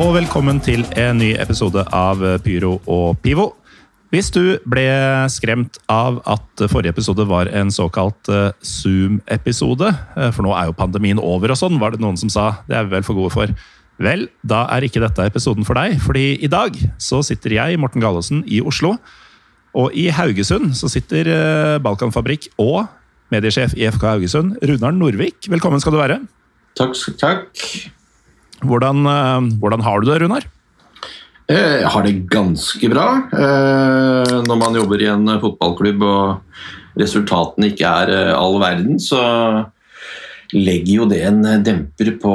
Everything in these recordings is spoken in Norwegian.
Og velkommen til en ny episode av Pyro og Pivo. Hvis du ble skremt av at forrige episode var en såkalt eh, Zoom-episode, eh, for nå er jo pandemien over og sånn, var det noen som sa. Det er vi vel for gode for. Vel, da er ikke dette episoden for deg, fordi i dag så sitter jeg, Morten Gallesen, i Oslo. Og i Haugesund så sitter eh, Balkanfabrikk og mediesjef i FK Haugesund, Runar Norvik. Velkommen skal du være. Takk. takk. Hvordan, hvordan har du det, Runar? Jeg har det ganske bra. Eh, når man jobber i en fotballklubb og resultatene ikke er eh, all verden, så legger jo det en demper på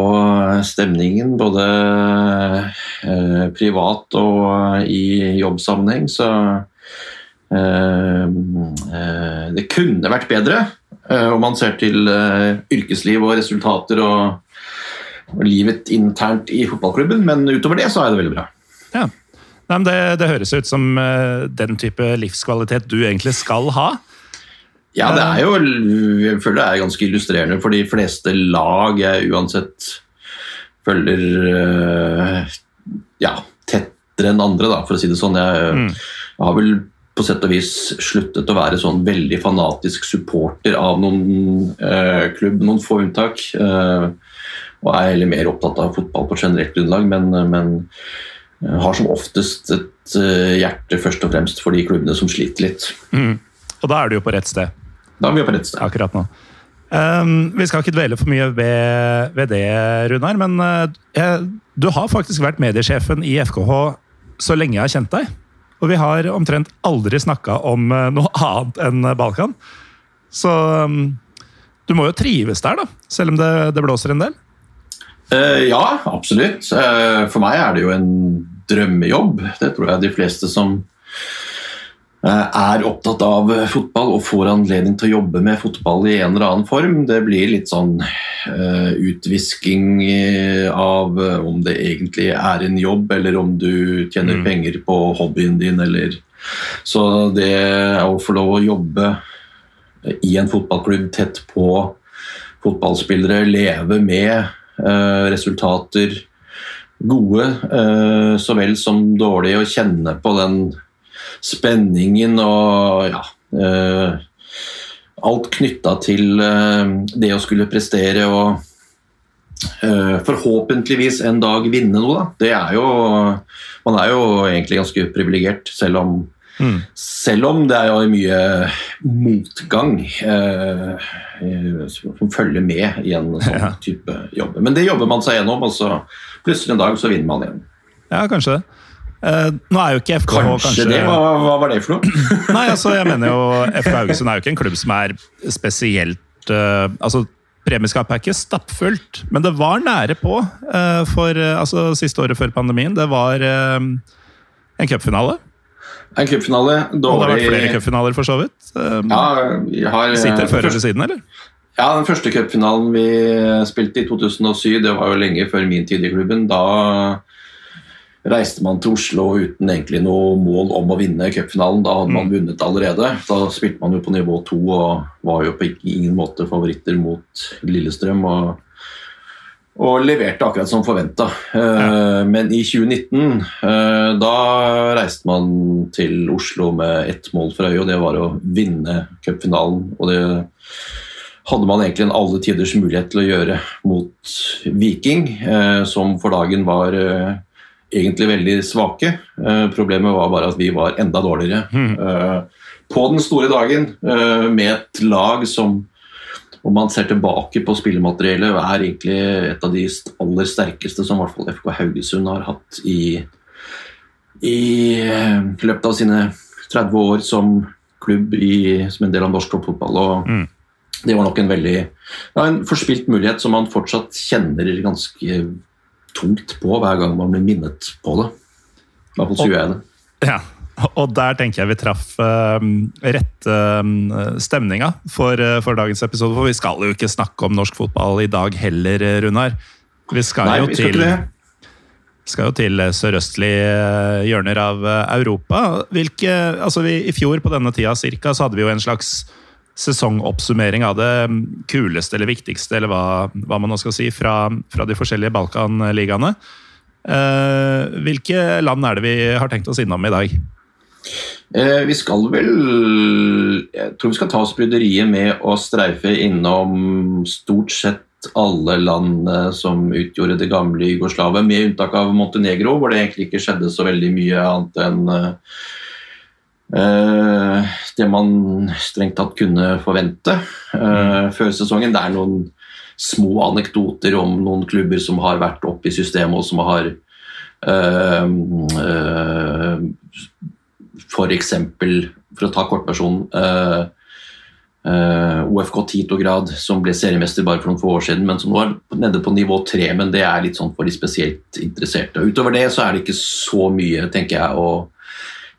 stemningen. Både eh, privat og i jobbsammenheng. Så det kunne vært bedre om man ser til yrkesliv og resultater og livet internt i fotballklubben, men utover det så er det veldig bra. Ja. Nei, det, det, høres ut som uh, den type livskvalitet du egentlig skal ha. Ja, det er jo jeg føler det er ganske illustrerende for de fleste lag jeg uansett følger uh, ja, tettere enn andre, da, for å si det sånn. Jeg, mm. jeg har vel på sett og vis sluttet å være sånn veldig fanatisk supporter av noen eh, klubb, noen få unntak. Uh, og er heller mer opptatt av fotball på generelt grunnlag, men, men Eh, har som oftest et eh, hjerte først og fremst for de klubbene som sliter litt. Mm. Og da er du jo på rett sted. Da er vi jo på rett sted. Akkurat nå. Um, vi skal ikke dvele for mye ved, ved det, Runar, men uh, du har faktisk vært mediesjefen i FKH så lenge jeg har kjent deg. Og vi har omtrent aldri snakka om uh, noe annet enn Balkan. Så um, du må jo trives der, da, selv om det, det blåser en del? Uh, ja, absolutt. for meg er det jo en drømmejobb. Det tror jeg de fleste som uh, er opptatt av fotball og får anledning til å jobbe med fotball i en eller annen form. Det blir litt sånn uh, utvisking av om det egentlig er en jobb, eller om du tjener mm. penger på hobbyen din, eller Så det å få lov å jobbe i en fotballklubb tett på fotballspillere, leve med uh, resultater gode uh, så vel som dårlige, og kjenne på den spenningen og ja uh, Alt knytta til det å skulle prestere og forhåpentligvis en dag vinne noe, da. Det er jo Man er jo egentlig ganske privilegert, selv om Mm. Selv om det er jo mye motgang eh, som følger med i en sånn ja. type jobb. Men det jobber man seg gjennom, og så plutselig en dag så vinner man igjen. Ja, kanskje det. Eh, nå er jo ikke FK kanskje, kanskje det? Hva, hva, var det for noe? Nei, altså, jeg mener jo FK Haugesund er jo ikke en klubb som er spesielt eh, altså Premieskapet er ikke stappfullt, men det var nære på uh, for uh, altså, siste året før pandemien. Det var en cupfinale. En cupfinale. Og det har vært flere cupfinaler, for så vidt. Ja, vi har, Sitter fører eller siden, eller? Ja, Den første cupfinalen vi spilte i 2007, det var jo lenge før min tid i klubben. Da reiste man til Oslo uten egentlig noe mål om å vinne cupfinalen. Da hadde man mm. vunnet allerede. Da spilte man jo på nivå to og var jo på ingen måte favoritter mot Lillestrøm. og og leverte akkurat som forventa. Ja. Eh, men i 2019 eh, da reiste man til Oslo med ett mål for øye, og det var å vinne cupfinalen. Og det hadde man egentlig en alle tiders mulighet til å gjøre mot Viking, eh, som for dagen var egentlig veldig svake. Problemet var bare at vi var enda dårligere. Mm. På den store dagen, med et lag som om man ser tilbake på spillemateriellet, er egentlig et av de aller sterkeste som i hvert fall FK Haugesund har hatt i, i løpet av sine 30 år som klubb i, som en del av norsk toppfotball. og mm. Det var nok en veldig ja, en forspilt mulighet som man fortsatt kjenner ganske tungt på hver gang man blir minnet på det. I hvert fall gjør jeg det. Ja, og der tenker jeg vi traff uh, rett uh, stemninga for, uh, for, dagens episode. For vi skal jo ikke snakke om norsk fotball i dag heller, Runar. Vi skal Nei, jo vi skal til, skal jo til sørøstlige hjørner av Europa. Hvilke, altså vi, I fjor på denne tida cirka, så hadde vi jo en slags sesongoppsummering av det kuleste eller viktigste, eller hva, hva man nå skal si, fra, fra de forskjellige Balkanligaene. Hvilke land er det vi har tenkt oss innom i dag? Vi skal vel Jeg tror vi skal ta oss bryderiet med å streife innom stort sett alle land som utgjorde det gamle Jugoslavia, med unntak av Montenegro, hvor det egentlig ikke skjedde så veldig mye annet enn eh, det man strengt tatt kunne forvente eh, før sesongen. Det er noen små anekdoter om noen klubber som har vært oppe i systemet, og som har uh, F.eks., for, for å ta kortpersonen Uh, OFK Titograd, som ble seriemester bare for noen få år siden, men som nå er nede på nivå tre. Men det er litt sånn for de spesielt interesserte. Og utover det så er det ikke så mye, tenker jeg, å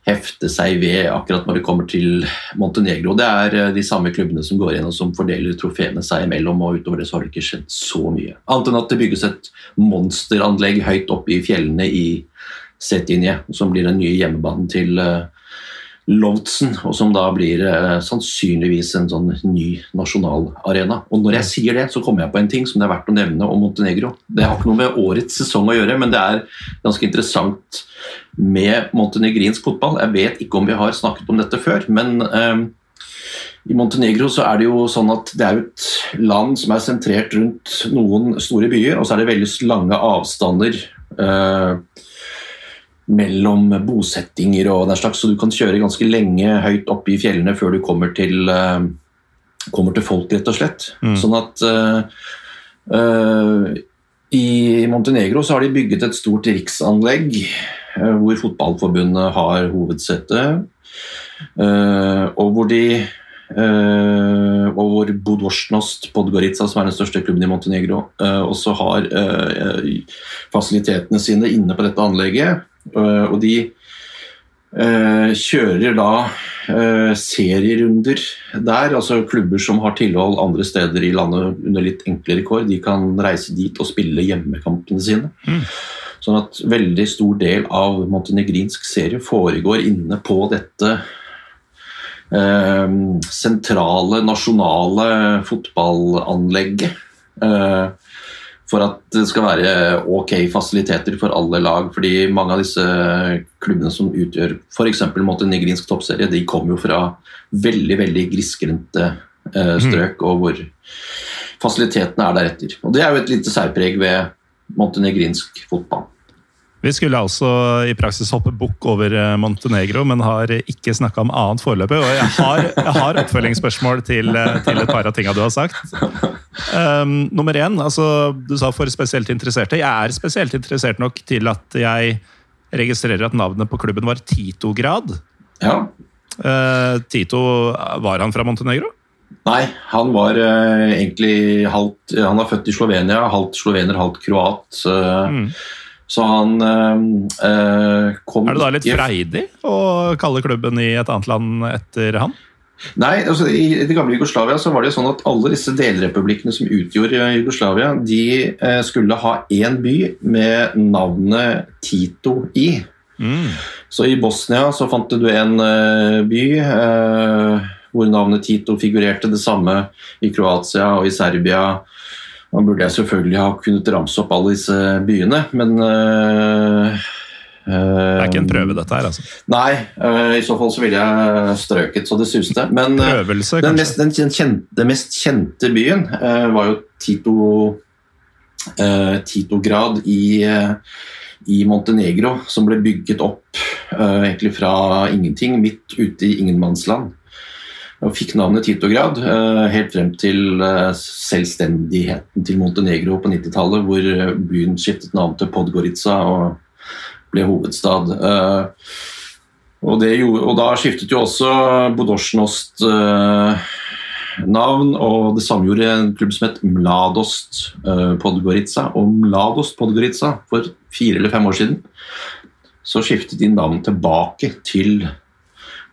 hefte seg ved akkurat når det kommer til Montenegro. Det er uh, de samme klubbene som går inn og som fordeler trofeene seg imellom, og utover det så har det ikke skjedd så mye. Annet enn at det bygges et monsteranlegg høyt oppe i fjellene i Cetinje, som blir den nye hjemmebanen til uh, Loutsen, og som da blir eh, sannsynligvis en sånn ny nasjonalarena. Og når jeg sier det, så kommer jeg på en ting som det er verdt å nevne om Montenegro. Det har ikke noe med årets sesong å gjøre, men det er ganske interessant med montenegrinsk fotball. Jeg vet ikke om vi har snakket om dette før, men eh, i Montenegro så er det jo sånn at det er et land som er sentrert rundt noen store byer, og så er det veldig lange avstander. Eh, mellom bosettinger og den slags, så du kan kjøre ganske lenge høyt oppe i fjellene før du kommer til, uh, kommer til folk, rett og slett. Mm. Sånn at uh, uh, i Montenegro så har de bygget et stort riksanlegg hvor fotballforbundet har hovedsete, og hvor de Uh, og hvor Budosjnost Podgorica, som er den største klubben i Montenegro, uh, også har uh, fasilitetene sine inne på dette anlegget. Og de kjører da serierunder der. altså Klubber som har tilhold andre steder i landet under litt enklere kår, de kan reise dit og spille hjemmekampene sine. Mm. Sånn at veldig stor del av montenegrinsk serie foregår inne på dette eh, sentrale, nasjonale fotballanlegget. Eh, for at det skal være ok fasiliteter for alle lag. fordi mange av disse klubbene som utgjør f.eks. montenegrinsk toppserie, de kommer jo fra veldig veldig grisgrendte eh, strøk, mm. og hvor fasilitetene er deretter. Og Det er jo et lite særpreg ved montenegrinsk fotball. Vi skulle altså i praksis hoppe bukk over eh, Montenegro, men har ikke snakka om annet foreløpig. Og jeg har, jeg har oppfølgingsspørsmål til, eh, til, et par av tinga du har sagt. Um, nummer én, altså, du sa for spesielt interesserte. Jeg er spesielt interessert nok til at jeg registrerer at navnet på klubben var Tito-grad. Ja. Uh, Tito, var han fra Montenegro? Nei, han var uh, egentlig halvt Han er født i Slovenia, halvt slovener, halvt kroat. Uh, mm. Så han øh, kom Er det da litt freidig å kalle klubben i et annet land etter han? Nei, altså I det gamle Jugoslavia så var det jo sånn at alle disse delrepublikkene som utgjorde Jugoslavia, de eh, skulle ha én by med navnet Tito i. Mm. Så i Bosnia så fant du en eh, by eh, hvor navnet Tito figurerte. Det samme i Kroatia og i Serbia. Nå burde jeg selvfølgelig ha kunnet ramse opp alle disse byene, men uh, det er ikke en prøve, dette her? altså? Nei, uh, i så fall så ville jeg strøket så det suste. Men Prøvelse, den, mest, den, kjente, mest, kjente, byen var jo Tito, Titograd i, i, Montenegro, som ble bygget opp egentlig fra ingenting, midt ute i ingenmannsland og fikk navnet Titograd eh, helt frem til eh, selvstendigheten til Montenegro på 90-tallet, hvor eh, byen skiftet navn til Podgorica og ble hovedstad. Og, gjorde, og da skiftet jo også Bodosjnost navn, og det samme gjorde en klubb som het Mladost Podgorica. Og Mladost Podgorica, for fire eller fem år siden, så skiftet de navn tilbake til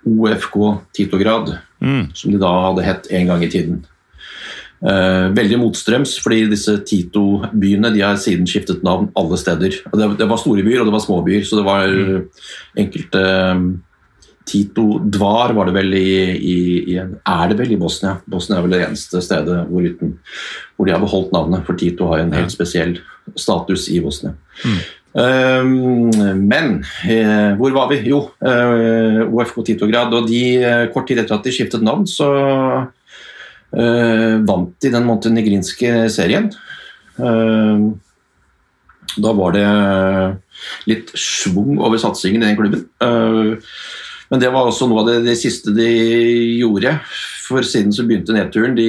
OFK Titograd mm. som de da hadde hett en gang i tiden. Eh, veldig motstrøms, fordi disse Tito-byene de har siden skiftet navn alle steder. Det, det, var store byer og det var små byer, så det var mm. enkelte eh, Tito-dvar var det vel i, i, i, Er det vel i Bosnia? Bosnia er vel det eneste stedet hvor, uten, hvor de har beholdt navnet, for Tito har en helt spesiell status i Bosnia. Mm. Um, men eh, hvor var vi? Jo, eh, OFK Titograd. Og de, eh, kort tid etter at de skiftet navn, så vant de den montenegrinske serien. Eh, da var det litt schwung over satsingen i den klubben. Eh, men det var også noe av det, det siste de gjorde. For siden så begynte nedturen. De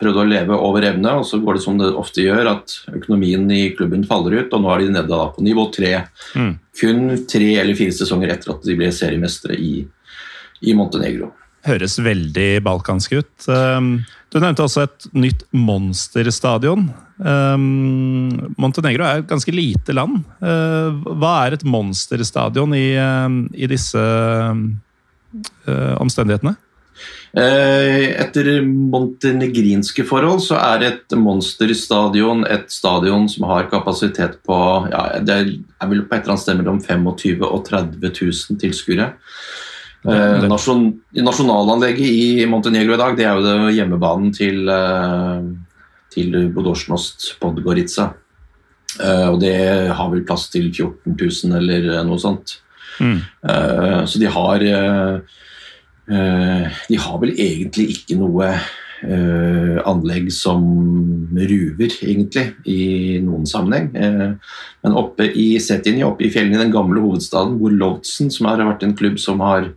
prøvde å leve over evne, og så går det som det ofte gjør, at økonomien i klubben faller ut, og nå er de nede da på nivå tre. Mm. Kun tre eller fire sesonger etter at de ble seriemestere i, i Montenegro. Høres veldig balkansk ut. Um, Du nevnte også et nytt monsterstadion. Um, Montenegro er et ganske lite land. Uh, Hva er et monsterstadion i, um, i disse uh, omstendighetene? Eh, Etter montenegrinske forhold så er et monsterstadion et stadion som har kapasitet på ja, det er vel på et eller annet sted mellom 25 000 og 30 000 tilskuere. Eh, nasjon, nasjonalanlegget i Montenegro i dag det er jo det hjemmebanen til, eh, til Bodosjnost Podgorica. Eh, og det har vel plass til 14 000 eller noe sånt. Mm. Så de har De har vel egentlig ikke noe eh, anlegg som ruver, egentlig, i noen sammenheng. Eh, men oppe i Setinje, oppe i fjellene i den gamle hovedstaden, hvor Lovtsen, som har vært en klubb som har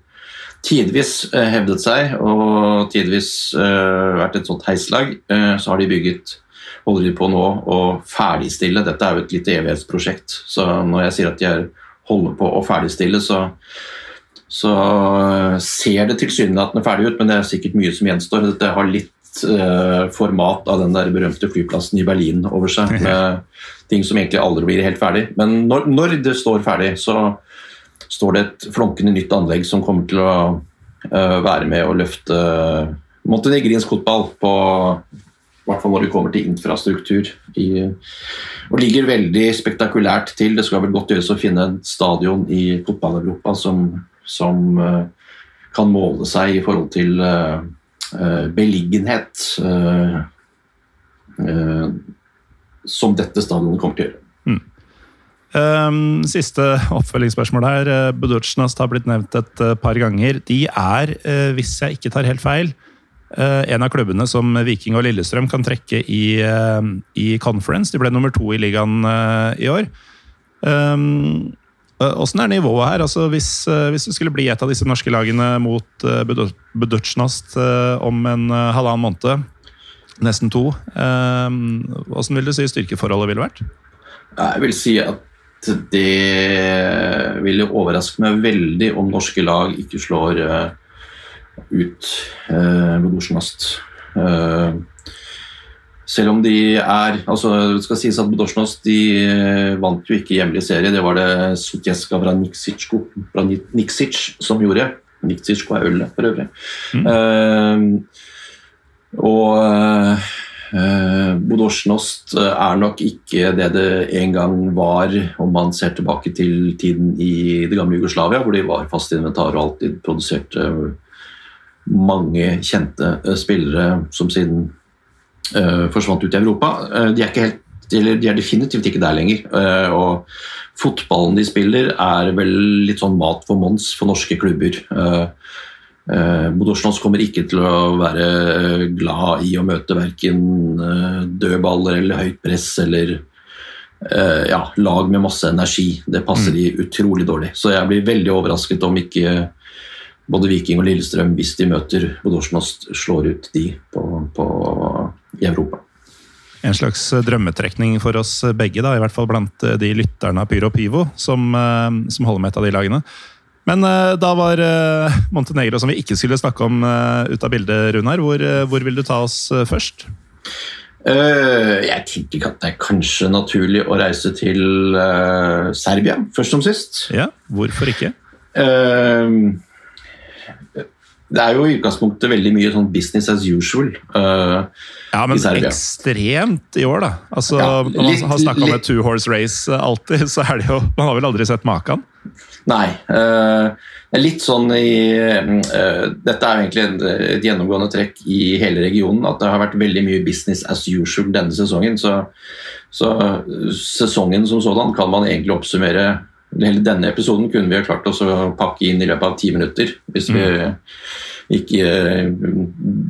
tidvis eh, hevdet seg, og tidvis eh, vært et sånt heislag, eh, så har de bygget holder de på nå å ferdigstille. Dette er jo et lite evighetsprosjekt, så når jeg sier at de er, holder på å ferdigstille, så, så ser det tilsynelatende ferdig ut, men det er sikkert mye som gjenstår. Det har litt eh, format av den der berømte flyplassen i Berlin over seg, med ting som egentlig aldri blir helt ferdig. Men når, når det står ferdig, så står det et flunkende nytt anlegg som kommer til å eh, være med å løfte montenegrinsk fotball på i hvert fall når det kommer til infrastruktur. I, og ligger veldig spektakulært til. Det skal vel godt gjøres å finne en stadion i fotball-Europa som, som eh, kan måle seg i forhold til eh, eh, beliggenhet som dette stadionet kommer til å gjøre. Um, siste oppfølgingsspørsmål her. Uh, har blitt nevnt et par ganger. De er, hvis jeg ikke tar helt feil, en av klubbene som Viking og Lillestrøm kan trekke i, i conference. De ble nummer to i ligaen i år. Um, Åssen er nivået her? Altså, hvis, uh, hvis det skulle bli et av disse norske lagene mot Budutsjnast uh, om en halvannen måned, nesten to, åssen vil du si styrkeforholdet ville vært? Jeg vil si at det ville overraske meg veldig om norske lag ikke slår eh, ut. Uh, selv om de er altså Det skal sies at Bodosjnos de eh, vant jo ikke hjemlig serie. Det var det Sutjeska Vraniksic Vraniksic som gjorde. Niksitsjko er ølet, for øvrig. Mm. Uh, og uh, Bodosjnost er nok ikke det det en gang var, om man ser tilbake til tiden i det gamle Jugoslavia, hvor de var fast inventar og alltid produserte mange kjente spillere som siden forsvant ut i Europa. Uh, de, er ikke helt, eller de er definitivt ikke der lenger. Uh, og fotballen de spiller, er vel litt sånn mat for Mons for norske klubber. Bodosjnos kommer ikke til å være glad i å møte verken dødballer eller høyt press eller ja, lag med masse energi. Det passer de utrolig dårlig. Så jeg blir veldig overrasket om ikke både Viking og Lillestrøm, hvis de møter Bodosjnos, slår ut de på, på, i Europa. En slags drømmetrekning for oss begge, da, i hvert fall blant de lytterne av Pyro Pivo som, som holder med et av de lagene. Men uh, da var uh, Montenegro, som vi ikke skulle snakke om, uh, ut av bildet, Runar. Hvor, hvor, vil du ta oss først? jeg tenker at det er kanskje naturlig å reise til Serbia, først som sist. Ja, Hvorfor ikke? Det er jo i utgangspunktet veldig mye sånn business as usual ja, men ekstremt i år, da. Altså, Ja, når man litt- har snakka om litt- et two horse race alltid, så er det jo Man har vel aldri sett maken? Nei. Uh, litt sånn i uh, Dette er egentlig et, et, gjennomgående trekk i hele regionen. At det har vært veldig mye business as usual denne sesongen. Så, så sesongen som sådan kan man egentlig oppsummere Hele denne episoden kunne vi ha klart oss å pakke inn i løpet av ti minutter. Hvis vi mm. ikke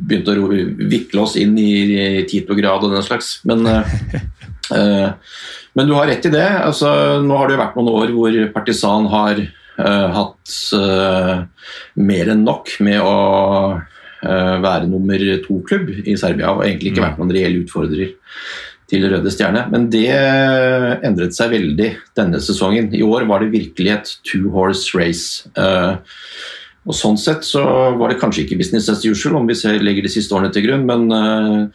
begynte å vikle oss inn i tid og den slags. Men uh, Men du har rett i det. Altså, nå har det jo vært noen år hvor Partisan har hatt mer enn nok med å være nummer to-klubb i Serbia, og egentlig ikke mm. vært noen reell utfordrer til Røde Stjerne. Men det endret seg veldig denne sesongen. I år var det virkelig et two horse race. Og Sånn sett så var det kanskje ikke business as usual, om vi ser, legger de siste årene til grunn, men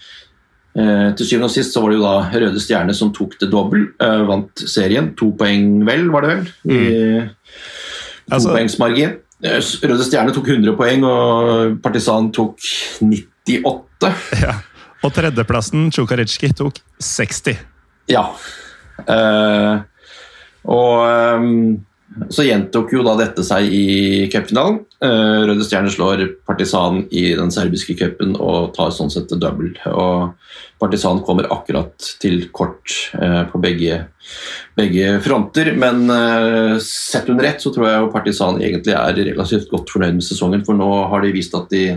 Eh, til syvende og sist så var det jo da Røde Stjerne som tok det dobbel. Eh, vant serien. To poeng vel, var det vel? I mm. topoengsmargin. Altså, eh, Røde Stjerne tok 100 poeng, og Partisan tok 98. Ja. Og tredjeplassen, Tsjukaritsjki, tok 60. Ja. Uh, og um, så gjentok jo da dette seg i cupfinalen. Uh, Røde Stjerne slår Partisan i den serbiske cupen og tar sånn sett double. Og Partisan kommer akkurat til kort uh, på begge, begge, fronter. Men sett under ett så tror jeg jo Partisan egentlig er relativt godt fornøyd med sesongen, for nå har de vist at de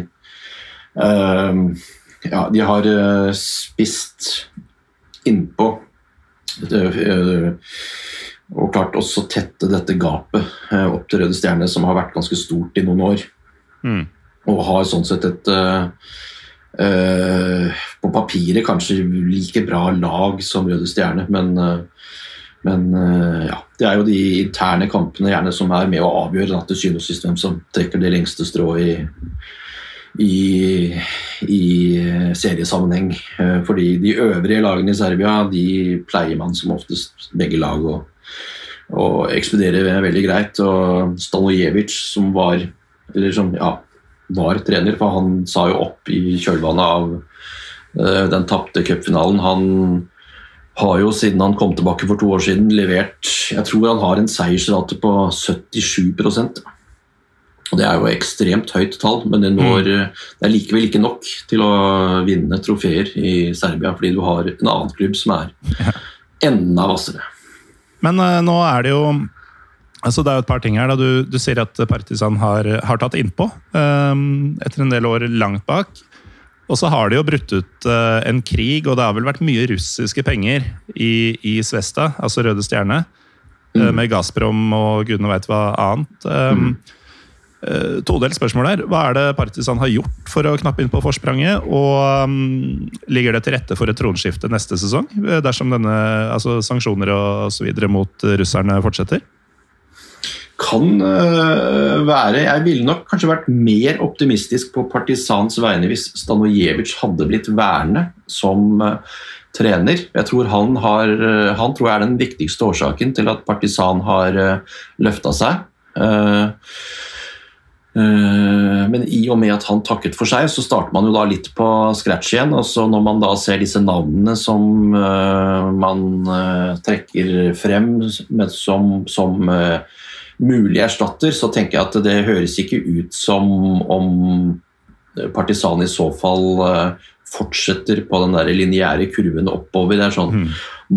ja, de har spist innpå og klart også tette dette gapet eh, opp til Røde Stjerne, som har vært ganske stort i noen år. Mm. Og har sånn sett et uh, På papiret kanskje like bra lag som Røde Stjerne, men, uh, men ja, det er jo de interne kampene gjerne som er med å avgjøre til syvende og sist hvem som trekker det lengste strået i, i, i, seriesammenheng. Fordi de øvrige lagene i Serbia de pleier man som oftest begge lag å ekspedere veldig greit. Og Stanojevic, som var, som, ja, var trener, for han sa jo opp i kjølvannet av uh, den tapte cupfinalen. Han har jo siden han kom tilbake for to år siden levert Jeg tror han har en seiersrate på 77 og Det er jo ekstremt høyt tall, men det, når, mm. det er likevel ikke nok til å vinne trofeer i Serbia, fordi du har en annen klubb som er enda hvassere. Men uh, nå er det jo altså Det er jo et par ting her. da Du, du sier at Partisan har, har tatt innpå um, etter en del år langt bak. Og så har de jo brutt ut uh, en krig, og det har vel vært mye russiske penger i, i Svesta, altså Røde Stjerne, mm. uh, med Gazprom og gudene veit hva annet. Um, mm. Uh, Todelt spørsmål der. Hva er det Partisan har gjort for å knappe inn på forspranget? Og um, ligger det til rette for et tronskifte neste sesong, eh, dersom denne, altså sanksjoner og videre mot russerne fortsetter? Kan uh, være. Jeg ville nok kanskje vært mer optimistisk på Partisans vegne hvis Stanojevic hadde blitt værende som uh, trener. Jeg tror han, har, han tror jeg er den viktigste årsaken til at Partisan har løfta seg. Eh, men i og med at han takket for seg, så starter man jo da litt på scratch igjen. og så Når man da ser disse navnene som uh, man uh, trekker frem som, som uh, mulig erstatter, så tenker jeg at det høres ikke ut som om Partisan i så fall fortsetter på den der lineære kurven oppover. Det er sånn mm.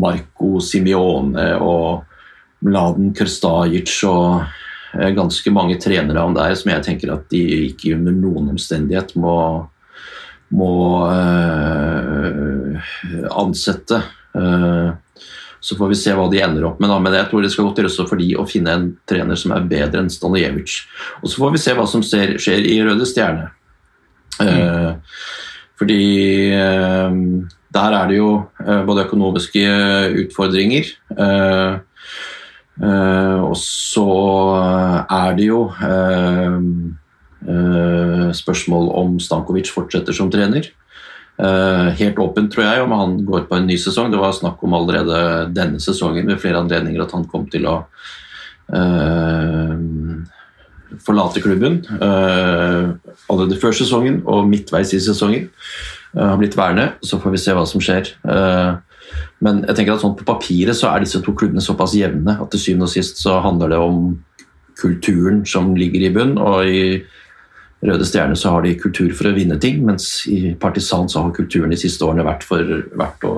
Marco Simione og Mladen Krstajic og Eh, ganske mange trenere om der som jeg tenker at de ikke under noen omstendighet må, må uh, ansette. Uh, så får vi se hva de ender opp med. Da. Men jeg tror det skal godt gjøres for de å finne en trener som er bedre enn Stanojevic. Og så får vi se hva som ser, skjer i Røde Stjerne. Uh, fordi der er det jo både økonomiske utfordringer. Uh, og så er det jo uh, uh, spørsmål om Stankovic fortsetter som trener. helt åpent, tror jeg, om han går på en ny sesong. Det var snakk om allerede denne sesongen ved flere anledninger at han kom til å forlate klubben. allerede før sesongen og midtveis i sesongen. har blitt værende, så får vi se hva som skjer. Uh, men jeg tenker at sånn på papiret så er disse to klubbene såpass jevne at til syvende og sist så handler det om kulturen som ligger i bunn. og i Røde Stjerne så har de kultur for å vinne ting, mens i Partisan så har kulturen de siste årene vært for verdt å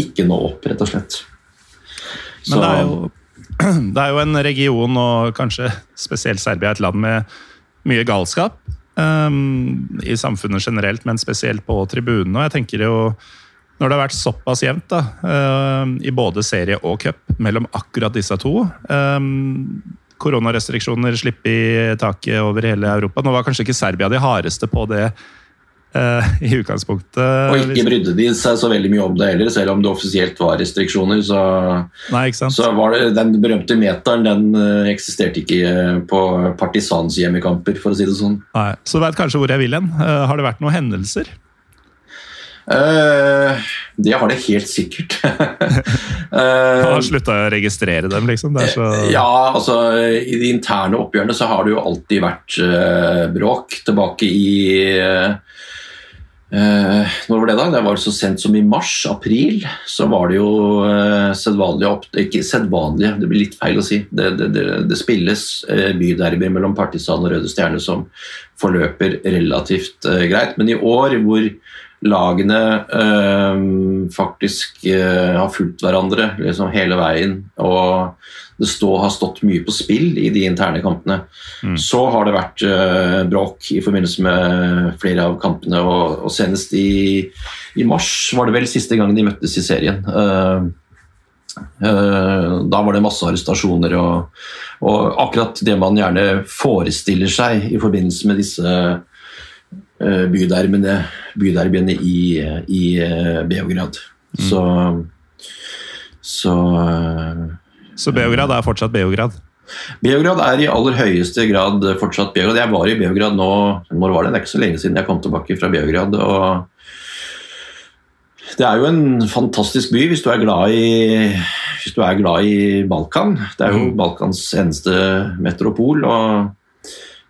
ikke nå opp, rett og slett. Men det er, jo, det er jo en region, og kanskje spesielt Serbia, et land med mye galskap. Um, I samfunnet generelt, men spesielt på tribunene. Og jeg tenker jo når det har vært såpass jevnt da, uh, i både serie og cup mellom akkurat disse to um, Koronarestriksjoner slipper i taket over hele Europa. Nå var kanskje ikke Serbia de hardeste på det uh, i utgangspunktet. Og ikke brydde de seg så veldig mye om det heller, selv om det offisielt var restriksjoner. Så, Nei, så var det, den berømte meteren den eksisterte ikke på Partisans hjemmekamper, for å si det sånn. Nei. Så du veit kanskje hvor jeg vil hen. Har det vært noen hendelser? Uh, det har det helt sikkert. uh, har slutta å registrere dem, liksom? Så... Ja, altså I de interne oppgjørene så har det jo alltid vært uh, bråk. Tilbake i Når var det, da? Det var så sent som i mars-april. Så var det jo sedvanlige opp... Ikke sedvanlige, det blir litt feil å si. Det, det, det, det spilles byderby mellom Partisan og Røde Stjerne som forløper relativt greit. Men i år hvor lagene øh, faktisk øh, har fulgt hverandre liksom hele veien, og det stå, har stått mye på spill i de interne kampene, mm. så har det vært øh, bråk i forbindelse med flere av kampene. Og, og senest i, i, mars var det vel siste gang de møttes i serien. da var det masse arrestasjoner og, og akkurat det man gjerne forestiller seg i forbindelse med disse byderbyene, byderbyene i, i Beograd. Mm. Så Så Så Beograd er fortsatt Beograd? Beograd er i aller høyeste grad fortsatt Beograd. Jeg var i Beograd nå Når var det? Det er ikke så lenge siden jeg kom tilbake fra Beograd. og det er jo en fantastisk by hvis du er glad i, hvis du er glad i Balkan. Det er jo mm. Balkans eneste metropol. og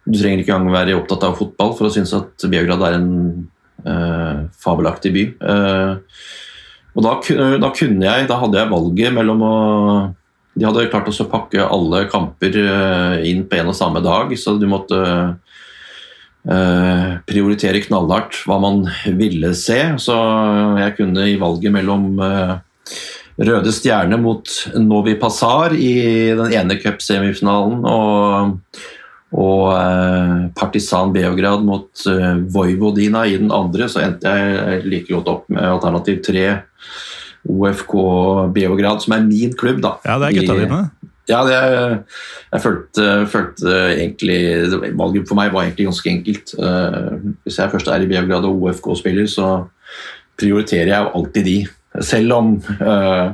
du trenger ikke engang være opptatt av fotball for å synes at Beograd er en fabelaktig by. Uh, og da, da, kunne jeg, da hadde jeg valget mellom å De hadde klart å pakke alle kamper uh, inn på en og samme dag, så du måtte prioritere knallhardt hva man ville se. Så jeg kunne i valget mellom Røde Stjerne mot Novi Pasar i den ene cupsemifinalen og og eh, Partisan Beograd mot eh, Vojvodina i den andre, så endte jeg like godt opp med alternativ tre. OFK Beograd, som er min klubb, da. Ja, det er gutta dine? Ja, det, jeg følte, følte, egentlig Valget for meg var egentlig ganske enkelt. Uh, hvis jeg først er i Beograd og OFK spiller, så prioriterer jeg jo alltid de. Selv om uh,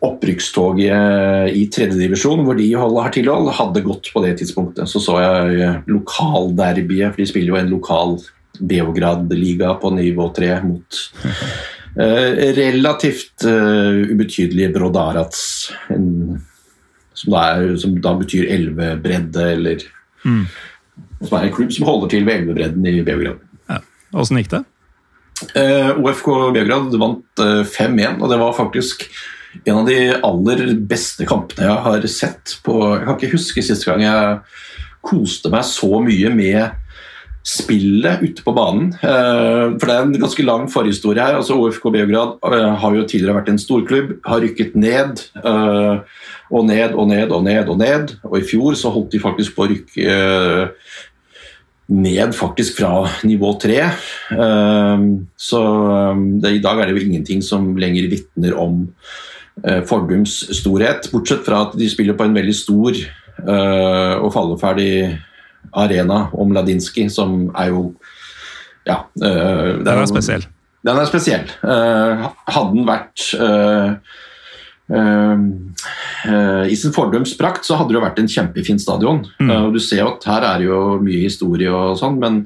opprykkstoget i tredjedivisjon, hvor de har tilhold, hadde gått på det tidspunktet. Så så jeg lokalderbyet, for de spiller jo en lokal Beograd-liga på nivå tre mot uh, relativt uh, ubetydelige Brodarats, en, som, da er, som, da betyr elvebredde, eller mm. Som er en klubb som holder til ved elvebredden i Beograd. Ja. Åssen gikk det? Eh, OFK Beograd vant 5-1, og det var faktisk en av de aller beste kampene jeg har sett på Jeg kan ikke huske siste gang jeg koste meg så mye med spillet ute på banen. Eh, for det er en ganske lang forhistorie her. altså OFK Beograd eh, har jo tidligere vært en storklubb, har rykket ned. Eh, og ned og ned og ned og ned. Og i fjor så holdt de faktisk på å rykke ned faktisk fra nivå tre. Så det, i dag er det jo ingenting som lenger vitner om Eh, Fordums storhet, bortsett fra at de spiller på en veldig stor uh, og falleferdig arena om Ladinski, som er jo Ja. Uh, den er spesiell. Den er spesiell. Hadde den vært i sin fordums prakt, så hadde det jo vært en kjempefin stadion. Mm. du ser jo at her er jo mye historie og sånn, men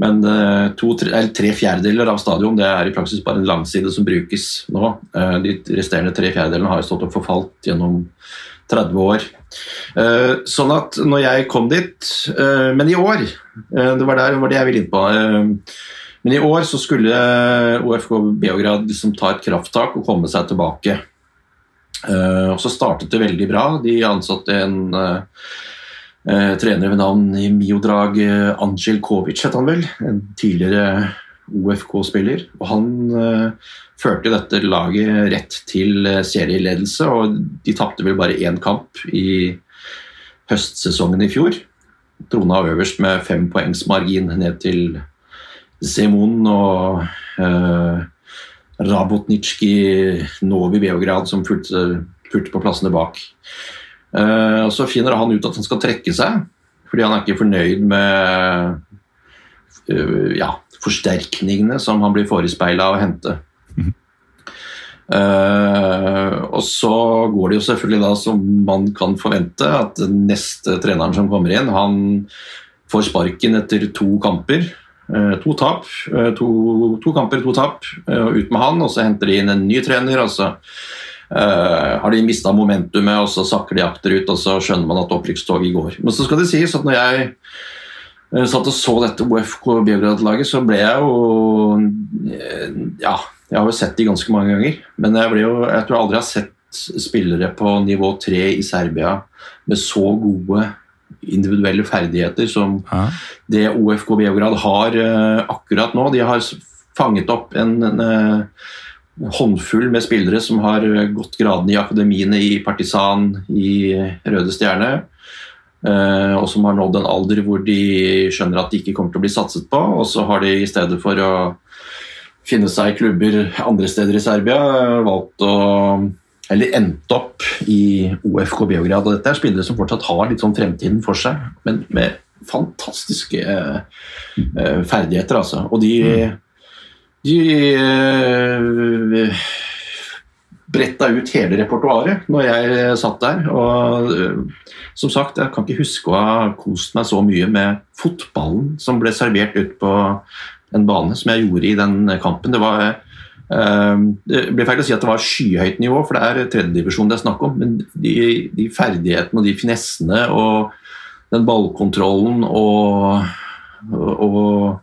men eh, to, tre, tre, fjerdedeler av stadion det er i praksis bare en langside som brukes nå. Eh, de resterende tre fjerdedelene har jo stått og forfalt gjennom 30 år. Eh, sånn at når jeg kom dit Men i år, det var, der, var det jeg ville inn på Men i år så skulle OFK Beograd liksom ta et krafttak og komme seg tilbake. Og så startet det veldig bra. De ansatte en uh, trener ved navn Miodrag Angelkovic, het han vel. En tidligere OFK-spiller. Og han uh, førte dette laget rett til serieledelse, og de tapte vel bare én kamp i høstsesongen i fjor. Trona øverst med fem poengs margin ned til Zemun og uh, Rabotnitsjki Novi Beograd som fulgte, fulgte på plassene bak. Uh, og Så finner han ut at han skal trekke seg, fordi han er ikke fornøyd med uh, ja, forsterkningene som han blir forespeila å hente. Mm. Uh, og så går det jo selvfølgelig da som man kan forvente, at den neste treneren som kommer inn, han får sparken etter to kamper. Uh, to tap. Uh, to, to, kamper, to tap. ut med han, og så henter de inn en ny trener. og så har de mista momentumet, og så sakker de akterut, og så skjønner man at opprykkstoget går. Men så skal det sies at når jeg satt og så dette OFK Beograd-laget, så ble jeg jo Ja jeg har jo sett de ganske mange ganger, men jeg, jo, jeg tror jeg aldri har sett spillere på nivå tre i Serbia med så gode individuelle ferdigheter som ja. det OFK Beograd har akkurat nå. De har fanget opp en, en håndfull med spillere som har gått gradene i akademiene i Partisan, i Røde Stjerne. Uh, og som har nådd en alder hvor de skjønner at de ikke kommer til å bli satset på. Og så har de i stedet for å finne seg klubber andre steder i Serbia. Valgt å eller endte opp i OFK Beograd. og Dette er spillere som fortsatt har litt sånn fremtiden for seg, men med fantastiske eh, ferdigheter, altså. Og de, de uh, bretta ut hele repertoaret når jeg satt der. Og uh, som sagt, jeg kan ikke huske å ha kost meg så mye med fotballen som ble servert ut på en bane som jeg gjorde i den kampen. Det var uh, det blir feil å si at det var skyhøyt nivå, for det er tredjedivisjon det er snakk om. Men de, de, ferdighetene og de finessene og den ballkontrollen og, og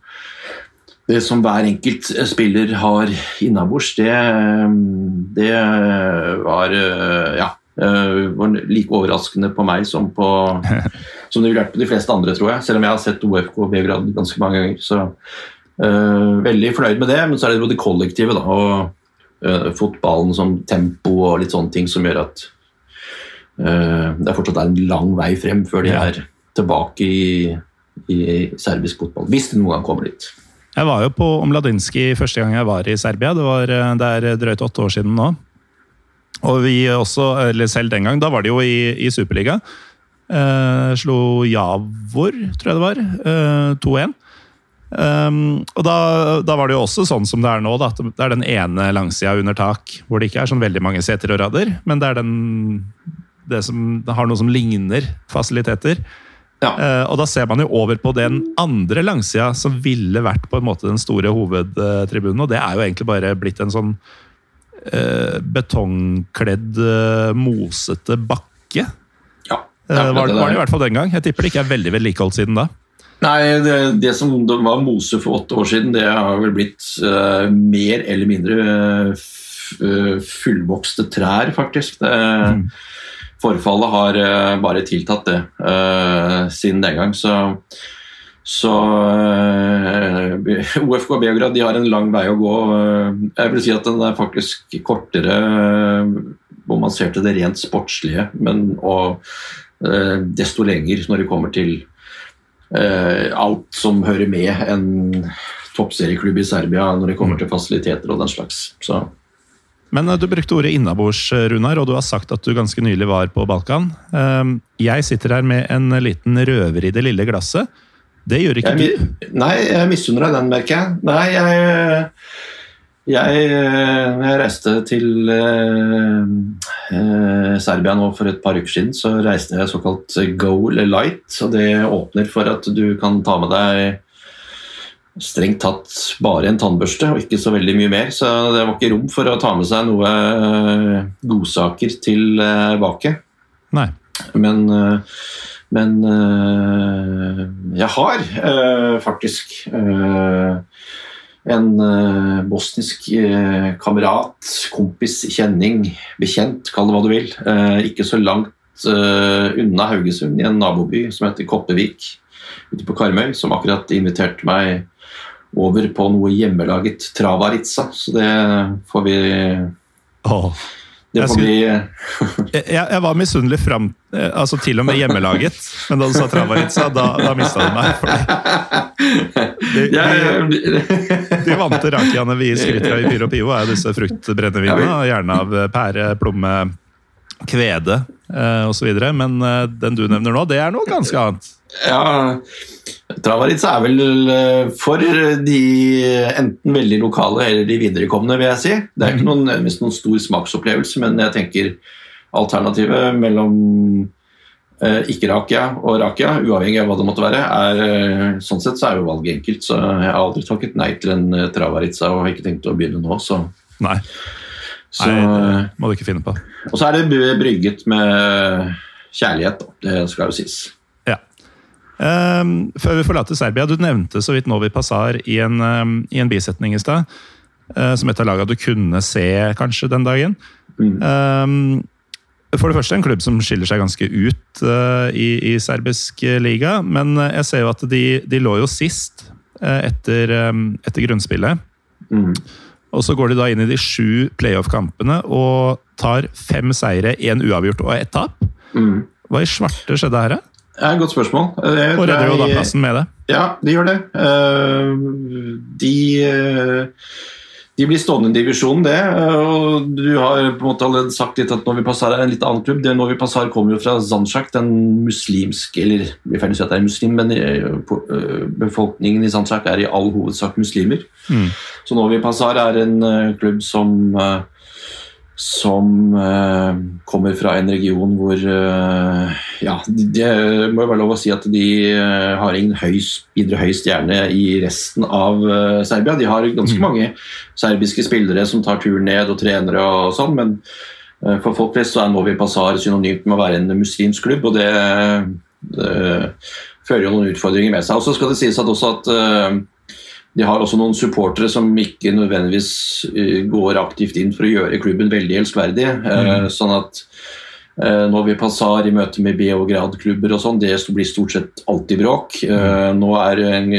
det som hver enkelt spiller har innabords, det, det var ja, var like overraskende på meg som, på, som det ville vært på de fleste andre, tror jeg. Selv om jeg har sett OFK Beograd ganske mange ganger. Så Uh, veldig fornøyd med det, men så er det både kollektivet da, og uh, fotballen som tempo og litt sånne ting som gjør at uh, det er fortsatt en lang vei frem før de er tilbake i, i serbisk fotball. Hvis de noen gang kommer dit. Jeg var jo på Omladinski første gang jeg var i Serbia. Det, var, det er drøyt åtte år siden nå. Og vi også, eller selv den gang, da var det jo i, i Superliga. Eh, slo Javor, tror jeg det var, eh, 2-1. Um, og da, da, var det jo også sånn som det er nå. Da, at det er den ene langsida under tak hvor det ikke er sånn veldig mange seter og rader, men det er den det som det har noe som ligner fasiliteter. Ja. Uh, og da ser man jo over på den andre langsida som ville vært på en måte den store hovedtribunen. Og det er jo egentlig bare blitt en sånn uh, betongkledd, uh, mosete bakke. Ja, det var, var, det i hvert fall den gang. Jeg tipper det ikke er veldig vedlikeholdt siden da. Nei, det, det, som var mose for åtte år siden, det har vel blitt mer eller mindre fullvokste trær, faktisk. Det, mm. Forfallet har uh, bare tiltatt det siden den gang. Så, så OFK Beograd de har en lang vei å gå. Jeg vil si at den er faktisk kortere hvor man ser til det rent sportslige, men og desto lenger når det kommer til Eh, alt som hører med en toppserieklubb i Serbia når det kommer mm. til fasiliteter og den slags. Så. Men eh, du brukte ordet innabords, Runar, og du har sagt at du ganske nylig var på Balkan. Ehm, jeg sitter her med en liten røver i det lille glasset. Det gjør ikke jeg, du? Nei, jeg misunner deg den, merker jeg. Nei, jeg jeg, eh, jeg reiste til eh, eh, Serbia nå for et par uker siden. Så reiste jeg såkalt Goal Light. og Det åpner for at du kan ta med deg strengt tatt bare en tannbørste og ikke så veldig mye mer. Så det var ikke rom for å ta med seg noe eh, godsaker tilbake. Nei. Men, men jeg har faktisk en eh, bosnisk eh, kamerat, kompis, kjenning, bekjent, kall det hva du vil, eh, ikke så langt eh, unna Haugesund, i en naboby som heter Koppevik ute på Karmøy, som akkurat inviterte meg over på noe hjemmelaget travaritza. Så det får vi Åh. Det får bli Jeg, jeg var misunnelig fram eh, altså til og med hjemmelaget, men da du sa Travaritza, da, da mista du meg. De, de, de vante rakiaene vi skryter av i Pyro Pivo, er disse fruktbrennevinene. Gjerne av pære, plomme, kvede eh, osv. Men eh, den du nevner nå, det er noe ganske annet. Ja, Travaritsa er vel eh, for de enten veldig lokale eller de viderekomne, vil jeg si. Det er ikke noen, nødvendigvis noen stor smaksopplevelse, men jeg tenker alternativet mellom eh, ikke-rakia og rakia, uavhengig av hva det måtte være, er eh, sånn sett så er jo valget enkelt. Så jeg har aldri takket nei til en Travaritsa Travaritza og har ikke tenkt å begynne nå, så, Nei, så nei, det må du ikke finne på. Og så er det brygget med kjærlighet, da. Det skal jo sies. Ehm, før vi forlater Serbia, du nevnte så vidt Novi Pasar i en, um, i en bisetning i stad, Uh, som et av lagene du kunne se kanskje den dagen. Mm. Ehm, for det første en klubb som skiller seg ganske ut uh, i, i serbisk eh, liga, men jeg ser jo at de, de lå jo sist uh, etter, etter grunnspillet. Mm. Og så går de da inn i de sju playoff-kampene og tar fem seire, én uavgjort og ett tap. Mm. Hva i svarte skjedde her, da? Et godt spørsmål. Jeg Og redder jo da plassen med det. Ja, de gjør det. Eh, De, eh, de blir stående i divisjonen, det. eh, Og du har på en måte allerede sagt litt at Novi Pasar er en litt annen klubb. Det Novi Pasar kommer jo fra Zanjak, den muslimske Eller vi ferdig å si at det er muslim, men eh, eh, befolkningen i Zanjak er i all hovedsak muslimer. Mm. Så Novi Pasar er en eh, klubb som eh, som eh, kommer fra en region hvor eh, Ja, det de må jo være lov å si at de eh, har ingen høy, videre høy stjerne i resten av eh, Serbia. De har ganske mange serbiske spillere som tar turen ned og trenere og sånn, men eh, for folk flest så er Novi Pasar synonymt med å være en muslimsk klubb, og det, det fører jo noen utfordringer med seg. Og så skal det sies at også at eh, de har også noen supportere som ikke nødvendigvis eh, går aktivt inn for å gjøre klubben veldig elskverdig. Mm. Sånn at eh, når vi passer i møte med Beograd-klubber og sånn, det blir stort sett alltid bråk. Mm. Nå er en,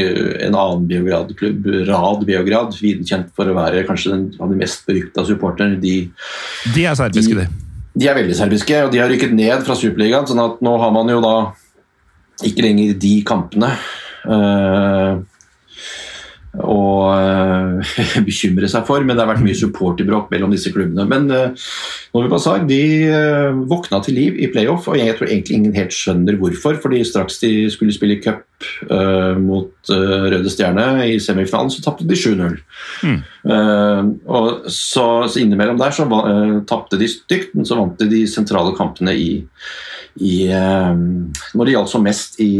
en annen Beograd-klubb, Rad Beograd, viden kjent for å være kanskje den av de mest berykta supporterne. De, De er serbiske, de. de er veldig serbiske, og de har rykket ned fra Superligaen, sånn at nå har man jo da ikke lenger de kampene. eh, å eh, bekymre seg for, men det har vært mye supporterbråk mellom disse klubbene. Men uh, Novi Pasar de eh, våkna til liv i playoff, og jeg tror egentlig ingen helt skjønner hvorfor. fordi straks de skulle spille cup uh, mot eh, Røde Stjerne i semifinalen, så tapte de 7-0. Mm. Eh, og så, så innimellom der så uh, tapte de stygt, men så vant de de sentrale kampene i i, eh, når det gjaldt som mest i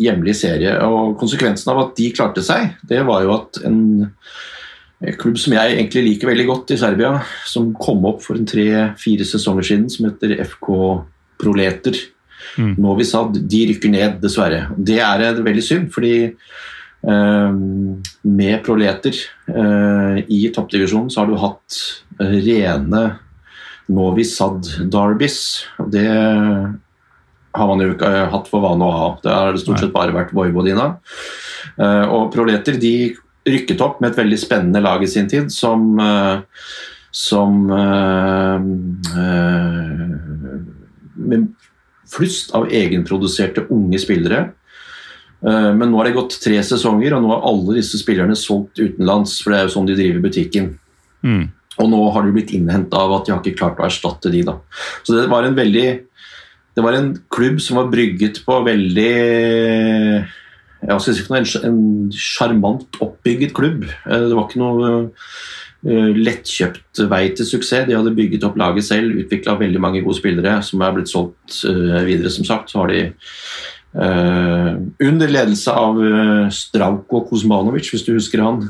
hjemlig serie. Og Konsekvensen av at de klarte seg, det var jo at en klubb som jeg egentlig liker veldig godt i Serbia, som kom opp for en tre-fire sesonger siden, som heter FK Proleter, Mm. Novi Sad, de rykker ned, dessverre. Det er veldig synd, fordi eh, med Proleter eh, i toppdivisjonen så har du hatt rene Novi Sad-derbys. Det har man jo ikke eh, hatt for vane å ha. Det har det stort sett bare vært Vojvodina. Eh, og Proleter de rykket opp med et veldig spennende lag i sin tid, som, eh, som Med flust av egenproduserte unge spillere. Men nå har det gått tre sesonger, og nå har alle disse spillerne solgt utenlands. For det er jo sånn de driver butikken. Mm. Og nå har de blitt innhenta av at de har ikke klart å erstatte de. da. Så det var en veldig Det var en klubb som var brygget på veldig skal jeg si, ikke noe, en sjarmant oppbygget klubb. Eh, Det var ikke noe eh, lettkjøpt vei til suksess. De hadde bygget opp laget selv, utvikla veldig mange gode spillere som er blitt solgt eh, videre. Som sagt, så har de eh, under ledelse av Strauko Stravko Kuzmanovic, hvis du husker han,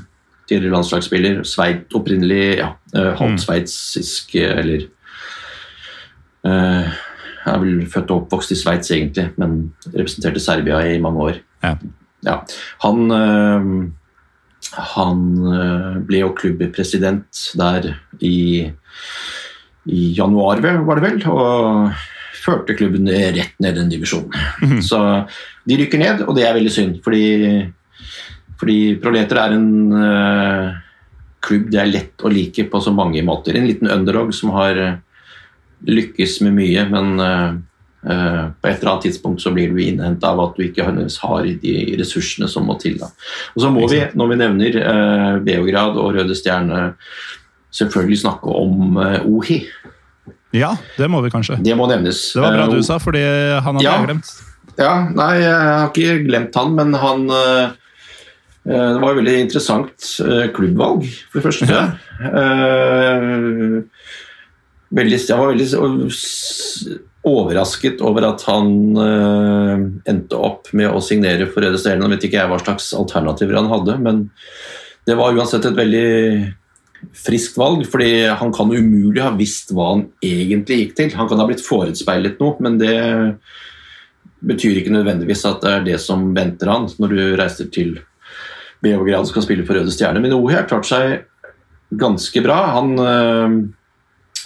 tidligere landslagsspiller, Sveit, opprinnelig ja, uh, halvt sveitsisk, eh, eller eh, er vel født og oppvokst i Sveits, egentlig, men representerte Serbia i mange år. Ja. Ja, han, øh, han eh, ble jo klubbpresident der i, i januar, var det vel, og førte klubben rett ned den divisjonen. -hmm. Så de rykker ned, og det er veldig synd, fordi, fordi Proleter er en øh, klubb det er lett å like på så mange måter. En liten underdog som har lykkes med mye, men uh, på et eller annet tidspunkt så blir du innhenta av at du ikke har de ressursene som må til. Da. Og så må vi, når vi nevner uh, Beograd og Røde Stjerne, selvfølgelig snakke om uh, Ohi. Ja, det må vi kanskje. Det må nevnes. Det var bra du sa, fordi han hadde Ja. jeg glemt. Ja, nei, jeg har ikke glemt han, men han Det var et veldig interessant klubbvalg, for det første. Eh, veldig, jeg var veldig overrasket over at han uh, endte opp med å signere for Røde Stjerne. Nå vet ikke jeg hva slags alternativer han hadde, men det var uansett et veldig friskt valg, fordi han kan umulig ha visst hva han egentlig gikk til. Han kan ha blitt forespeilet noe, men det betyr ikke nødvendigvis at det er det som venter han når du reiser til Beograd og skal spille for Røde Stjerne. Men Ohi har klart seg ganske bra. Han, øh,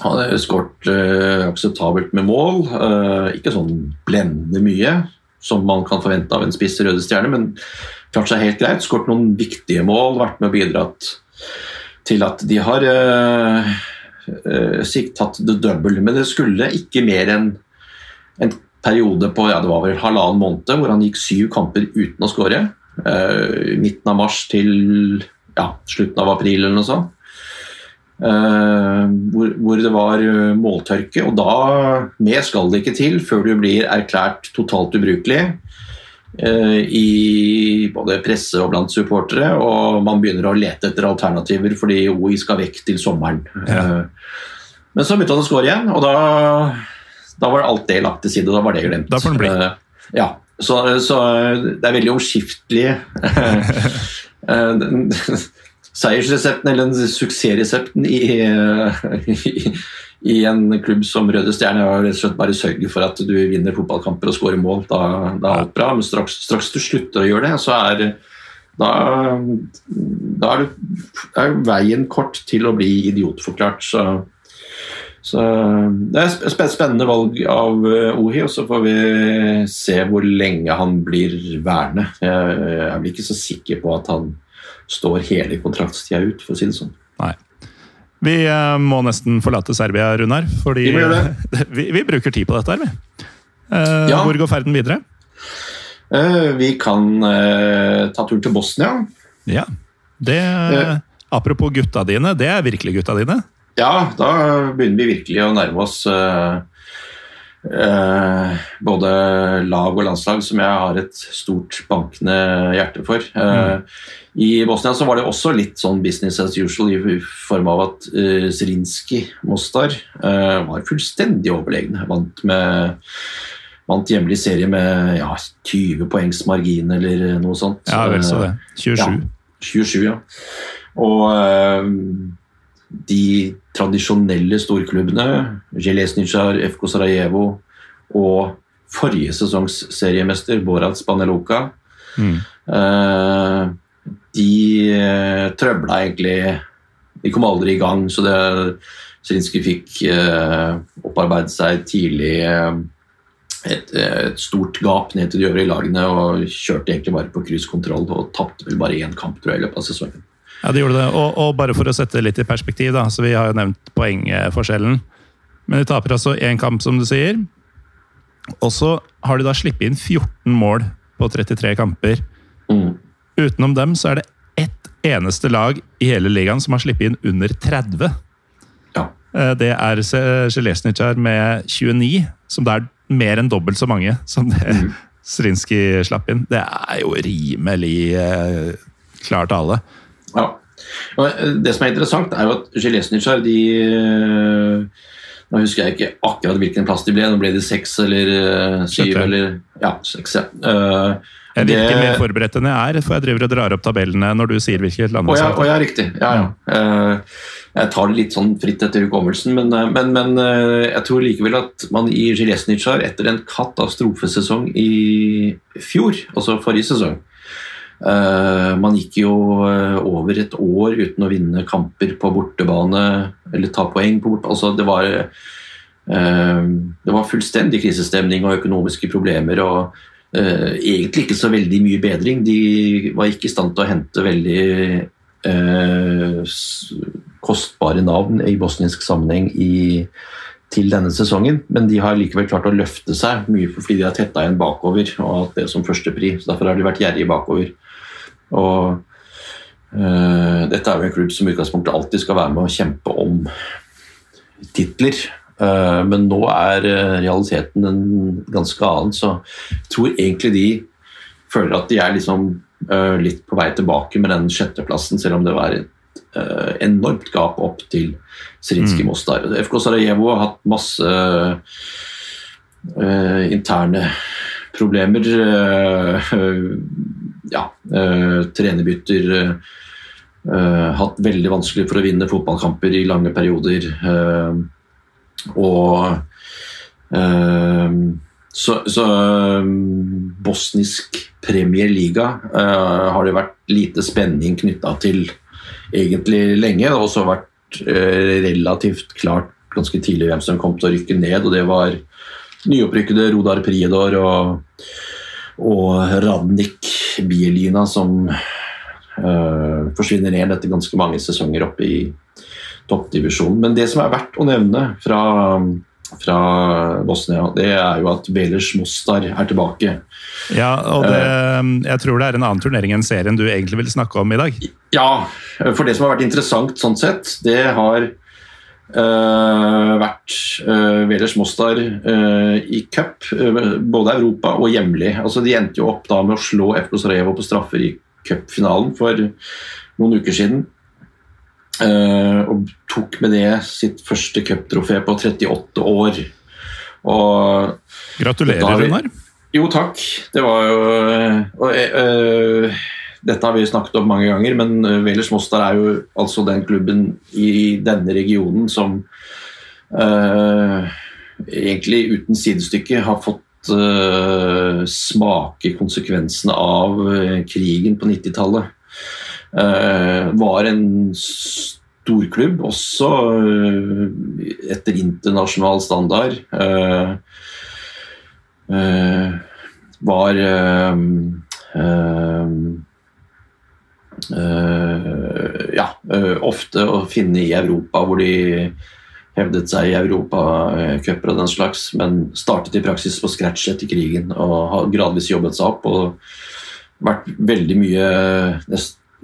han har skåret eh, akseptabelt med mål. Eh, ikke sånn blendende mye, som man kan forvente av en spiss Røde Stjerne, men klart seg helt greit. Skåret noen viktige mål, vært med og bidratt til at de har eh, sikt tatt det double. Men det skulle ikke mer enn en periode på ja, det var vel halvannen måned hvor han gikk syv kamper uten å skåre. Eh, midten av mars til ja, slutten av april eller noe sånt. Eh, hvor, hvor det var eh, måltørke. Og da mer skal det ikke til før du blir erklært totalt ubrukelig. eh, I både presse og blant supportere, og man begynner å lete etter alternativer fordi OI skal vekk til sommeren. Ja. Men så begynte han å skåre igjen, og da da var alt det lagt til side. Da var det glemt. Da får den bli. Ja, så, så det er veldig omskiftelig. Seiersresepten eller den suksessresepten i, i, i en klubb som Røde Stjerne er bare sørge for at du vinner fotballkamper og skårer mål. Da, da er alt bra. Men straks, straks du slutter å gjøre det, så er da, da er, det, er veien kort til å bli idiotforklart. Så så Det er et spennende valg av eh, Ohi, og så får vi se hvor lenge han blir værende. Jeg jeg blir ikke så sikker på at han står hele kontraktstida ut, for å si det sånn. Nei. Vi eh, må nesten forlate Serbia, Runar, fordi Vi vi, bruker tid på dette her, vi. Eh, Ja. Hvor går ferden videre? Eh, Vi kan eh, ta tur til Bosnia. Ja. Det, Eh. apropos gutta dine, det er virkelig gutta dine. Ja, da begynner vi virkelig å nærme oss eh, både lag og landslag, som jeg har et stort bankende hjerte for. Eh, I Bosnia så var det også litt sånn business as usual i form av at uh, Zrinski Mostar eh, var fullstendig overlegen. Vant med Vant hjemlig serie med ja, 20 poengs margin eller noe sånt. Ja, vel så det. 27. Ja. 27, ja. Og eh, de tradisjonelle storklubbene, Gelesnitsjar, FK Sarajevo og forrige sesongs seriemester, Borat Spaneloka, Mm. eh, de eh, trøbla egentlig De kom aldri i gang, så det Zrinskij fikk eh, opparbeidet seg tidlig et, et stort gap ned til de øvrige lagene og kjørte egentlig bare på krysskontroll og tapte vel bare én kamp tror jeg, i løpet av sesongen. Ja, det gjorde det. Og, og bare for å sette det litt i perspektiv, da, så vi har jo nevnt poengforskjellen. Men de taper altså én kamp, som du sier. Og så har de da sluppet inn 14 mål på 33 kamper. Mm. Utenom dem så er det ett eneste lag i hele ligaen som har sluppet inn under 30. Ja. Eh, Det er Sjelesnitsjar med 29, som det er mer enn dobbelt så mange som det Mm. Strinskij slapp inn. Det er jo rimelig eh, klar tale. Ja. Og eh, det som er interessant, er jo at Jelesnicar de eh, Nå husker jeg ikke akkurat hvilken plass de ble. Nå ble de seks eller eh, syv eller Ja, seks, ja. Uh, Jeg virker det- mer forberedt enn jeg er, for jeg driver og drar opp tabellene når du sier hvilket land det er. å ja, riktig. Ja, ja. Jeg tar det litt sånn fritt etter hukommelsen, men, men, men jeg tror likevel at man i Jelesnicar etter en katastrofesesong i fjor, altså forrige sesong, man gikk jo over et år uten å vinne kamper på bortebane eller ta poeng på bortebane. Altså, det var det var fullstendig krisestemning og økonomiske problemer. og Egentlig ikke så veldig mye bedring. De var ikke i stand til å hente veldig kostbare navn i bosnisk sammenheng i, til denne sesongen, men de har likevel klart å løfte seg mye fordi de har tetta igjen bakover og hatt det som første pri. så Derfor har de vært gjerrige bakover. Og uh, Dette er jo en klubb som i utgangspunktet alltid skal være med å kjempe om titler. Uh, men nå er realiteten en ganske annen, så jeg tror egentlig de føler at de er liksom uh, litt på vei tilbake med den sjetteplassen, selv om det var et enormt gap opp til Zrinskij mm. Mostar. FK Sarajevo har hatt masse interne problemer. Ja, trenerbytter. hatt veldig vanskelig for å vinne fotballkamper i lange perioder. og så, så bosnisk Premier Liga har det vært lite spenning knytta til egentlig lenge. Det har også vært eh, relativt klart ganske tidlig hvem som kom til å rykke ned, og det var nyopprykkede Rodar Priedor og, og Radnik Bielina som uh, forsvinner ned etter ganske mange sesonger oppe i toppdivisjonen. Men det som er verdt å nevne fra fra Bosnia, det er jo at Velers Mostar er tilbake. Ja, og det, eh. jeg tror det er en annen turnering enn serien du egentlig vil snakke om i dag? Ja, for det som har vært interessant sånn sett, det har uh, vært uh, Velers Mostar uh, i cup, både Europa og hjemlig. Altså, de endte jo opp da med å slå FK Sarajevo på straffer i cupfinalen for noen uker siden. Uh, og tok med det sitt første cuptrofé på 38 år. Og Gratulerer, Runar. Jo, takk. Det var jo og, uh, Dette har vi snakket om mange ganger, men Velers Mostar er jo altså den klubben i denne regionen som uh, egentlig uten sidestykke har fått smake konsekvensene av krigen på 90-tallet. Uh, var en storklubb, også eh, etter internasjonal standard. Eh, var ja, ofte å finne i Europa, hvor de hevdet seg i europacuper og den slags, men startet i praksis på scratch etter krigen og har gradvis jobbet seg opp. og vært veldig mye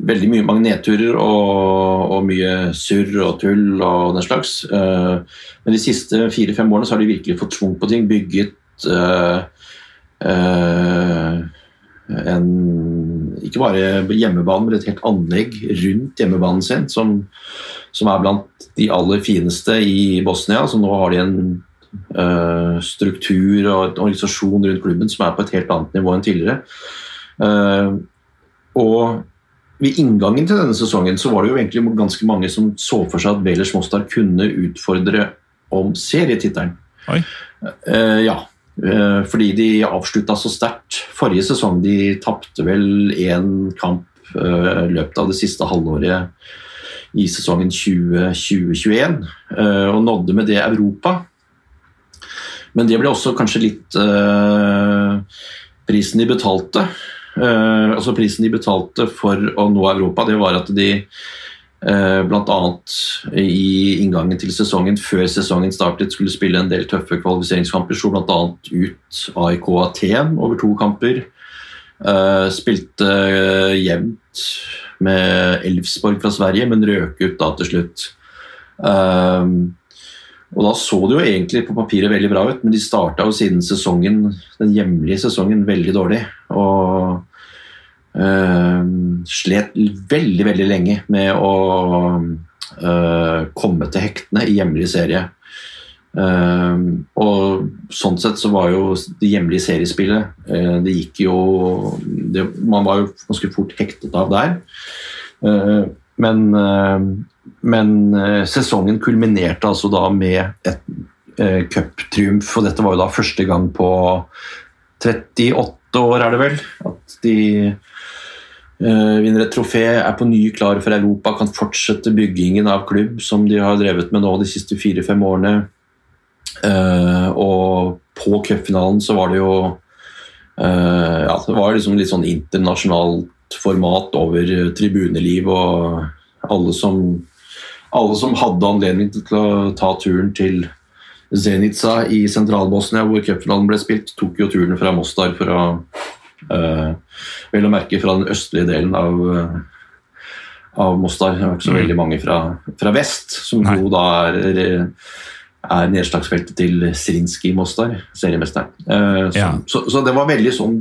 veldig mye magneturer og, og, mye surr og tull og den slags. Uh, men de siste fire-fem årene så har de virkelig fått schwung på ting. Bygget uh, uh, en Ikke bare hjemmebane, men et helt anlegg rundt hjemmebanen sin, som, som er blant de aller fineste i Bosnia. Så nå har de en struktur og en organisasjon rundt klubben som er på et helt annet nivå enn tidligere. og ved inngangen til denne sesongen så var det jo egentlig ganske mange som så for seg at Velers Mostar kunne utfordre om serietittelen. Uh, ja, uh, fordi de avslutta så sterkt. Forrige sesong de tapte vel én kamp uh, løpet av det siste halvåret i sesongen 2020-2021, og nådde med det Europa. Men det ble også kanskje litt prisen de betalte. Altså Prisen de betalte for å nå Europa, det var at de bl.a. i inngangen til sesongen, før sesongen startet, skulle spille en del tøffe kvalifiseringskamper. Slo bl.a. ut AIK Aten over to kamper. Uh, spilte jevnt med Elfsborg fra Sverige, men røk ut da til slutt. Uh, og Da så det jo egentlig på papiret veldig bra ut, men de starta jo siden sesongen, den hjemlige sesongen veldig dårlig. Og øh, slet veldig, veldig lenge med å uh, komme til hektene i hjemlig serie. Uh, og sånn sett så var jo det hjemlige seriespillet uh, Det gikk jo det, Man var jo ganske fort hektet av der. Uh, men men eh, sesongen kulminerte altså da med et uh, cuptriumf, og dette var jo da første gang på 38 år, er det vel, at de Uh, vinner et trofé, er på ny klar for Europa, kan fortsette byggingen av klubb som de har drevet med nå de siste fire-fem årene. Uh, og på cupfinalen så var det jo uh, ja, det var liksom litt sånn internasjonalt format over tribuneliv og alle som, alle som hadde anledning til å ta turen til Zenica i Sentral-Bosnia, hvor cupfinalen ble spilt, tok jo turen fra Mostar for å vel å merke fra den østlige delen av, uh, av Mostar. Det var ikke så mm. veldig mange fra, fra vest, som Nei. jo da er, er nedslagsfeltet til Srinski Mostar, seriemesteren. Uh, så, ja. så, så, det var veldig sånn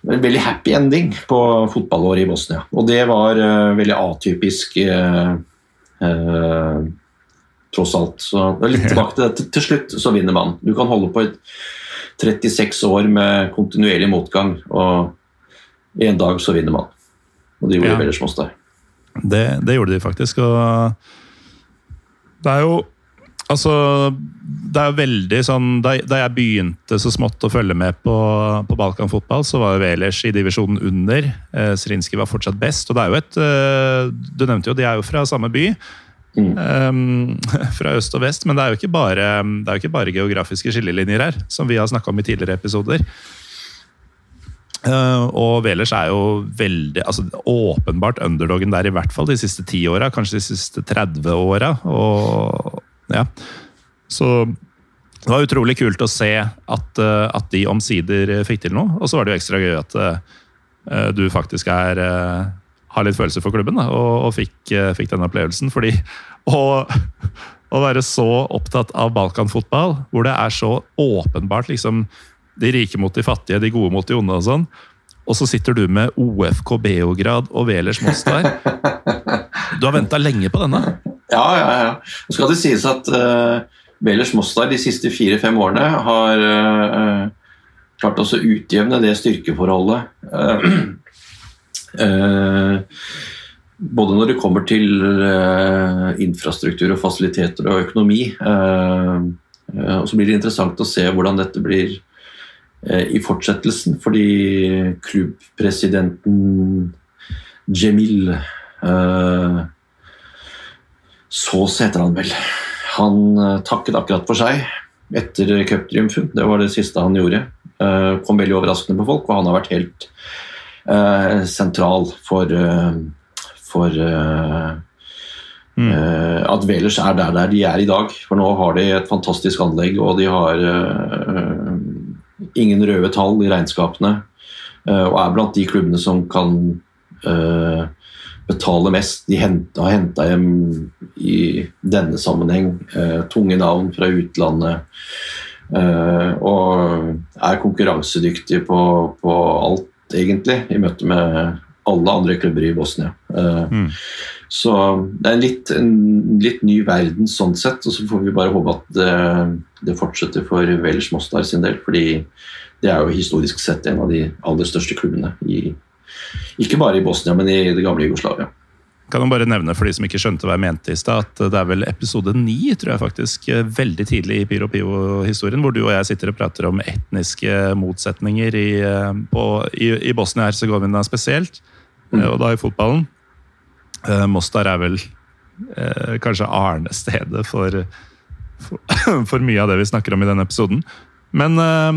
en veldig happy ending på fotballåret i Bosnia. Og det var veldig atypisk tross alt. Så litt tilbake til det. Til slutt så vinner man. Du kan holde på et 36 år med kontinuerlig motgang, og en dag så vinner man. Og det gjorde ja. Vellers der. Det, det gjorde de faktisk, og det er jo Altså, det er jo veldig sånn da, da, jeg begynte så smått å følge med på, på Balkan-fotball, så var jo Velers i divisjonen under. Eh, Srinski var fortsatt best. Og det er jo et eh, Du nevnte jo, de er jo fra samme by. Mm. Um, fra øst og vest. Men det er, bare, det er jo ikke bare geografiske skillelinjer her, som vi har snakka om i tidligere episoder. Uh, og Velers er jo veldig altså åpenbart underdogen der, i hvert fall de siste ti åra. Kanskje de siste 30 åra. Ja. Så det var utrolig kult å se at, uh, at de omsider fikk til noe. Og så var det jo ekstra gøy at uh, du faktisk er har litt følelser for klubben da, og, og fikk, uh, fikk, denne opplevelsen. Fordi å, å, være så opptatt av balkanfotball, hvor det er så åpenbart liksom, de rike mot de fattige, de gode mot de onde og sånn, og så sitter du med OFK Beograd og Velers Mostar. Du har venta lenge på denne? Ja, ja, ja. Nå skal det sies at uh, Velers Mostar de siste fire-fem årene har uh, klart å utjevne det styrkeforholdet. Uh, Eh, både når det kommer til eh, infrastruktur og fasiliteter og økonomi. Eh, og så blir det interessant å se hvordan dette blir i fortsettelsen, fordi klubbpresidenten Jemil så heter han vel. Han takket akkurat for seg etter cuptriumfen. Det var det siste han gjorde. Kom veldig overraskende på folk, og han har vært helt Eh, sentral for, eh, for eh, mm. at Velers er der, der de er i dag. For nå har de et fantastisk anlegg, og de har ingen røde tall i regnskapene. og er blant de klubbene som kan betale mest. De har henta hjem i denne sammenheng tunge navn fra utlandet. og er konkurransedyktige på, på alt egentlig, i møte med alle andre klubber i Bosnia. Eh, mm. Så det er en litt, en litt, ny verden sånn sett, og så får vi bare håpe at det, det fortsetter for Velers Mostar sin del. fordi det er jo historisk sett en av de aller største klubbene i, ikke bare i Bosnia, men i det gamle Jugoslavia. Kan jeg bare nevne for de som ikke skjønte hva jeg mente i stad, at det er vel episode ni, tror jeg faktisk, veldig tidlig i Pyro Pivo-historien, hvor du og jeg sitter og prater om etniske motsetninger i, på, i, i Bosnia-Hercegovina spesielt, mm. og da i fotballen. Eh, Mostar er vel eh, kanskje arnestedet for, for, for, mye av det vi snakker om i denne episoden. Men eh,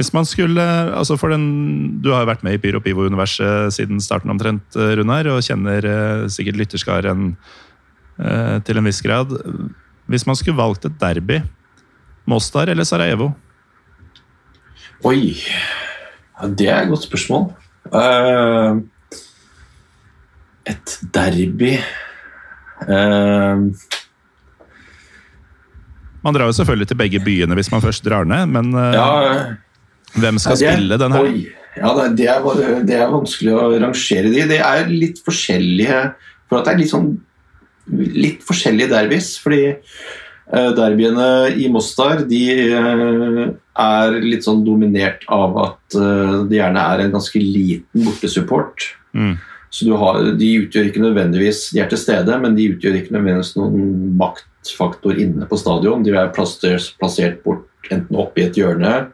hvis man skulle, altså for den, Du har jo vært med i Pyro Pivo-universet siden starten omtrent, eh, Runar, og kjenner eh, sikkert lytterskaren eh, til en viss grad. Hvis man skulle valgt et derby, Mostar eller Sarajevo? Oi ja, Det er et godt spørsmål. Uh, et derby uh, Man drar jo selvfølgelig til begge byene hvis man først drar ned, men ja, hvem skal ja, spille den her? Oi, ja, det er, det er, vanskelig å rangere de. Det er litt forskjellige For at det er litt sånn litt forskjellige derbys. Fordi uh, derbyene i Mostar de uh, er litt sånn dominert av at uh, det gjerne er en ganske liten bortesupport. Mm. Så har, de utgjør ikke nødvendigvis De er til stede, men de utgjør ikke nødvendigvis noen maktfaktor inne på stadion. De er plassert, plassert bort enten opp i et hjørne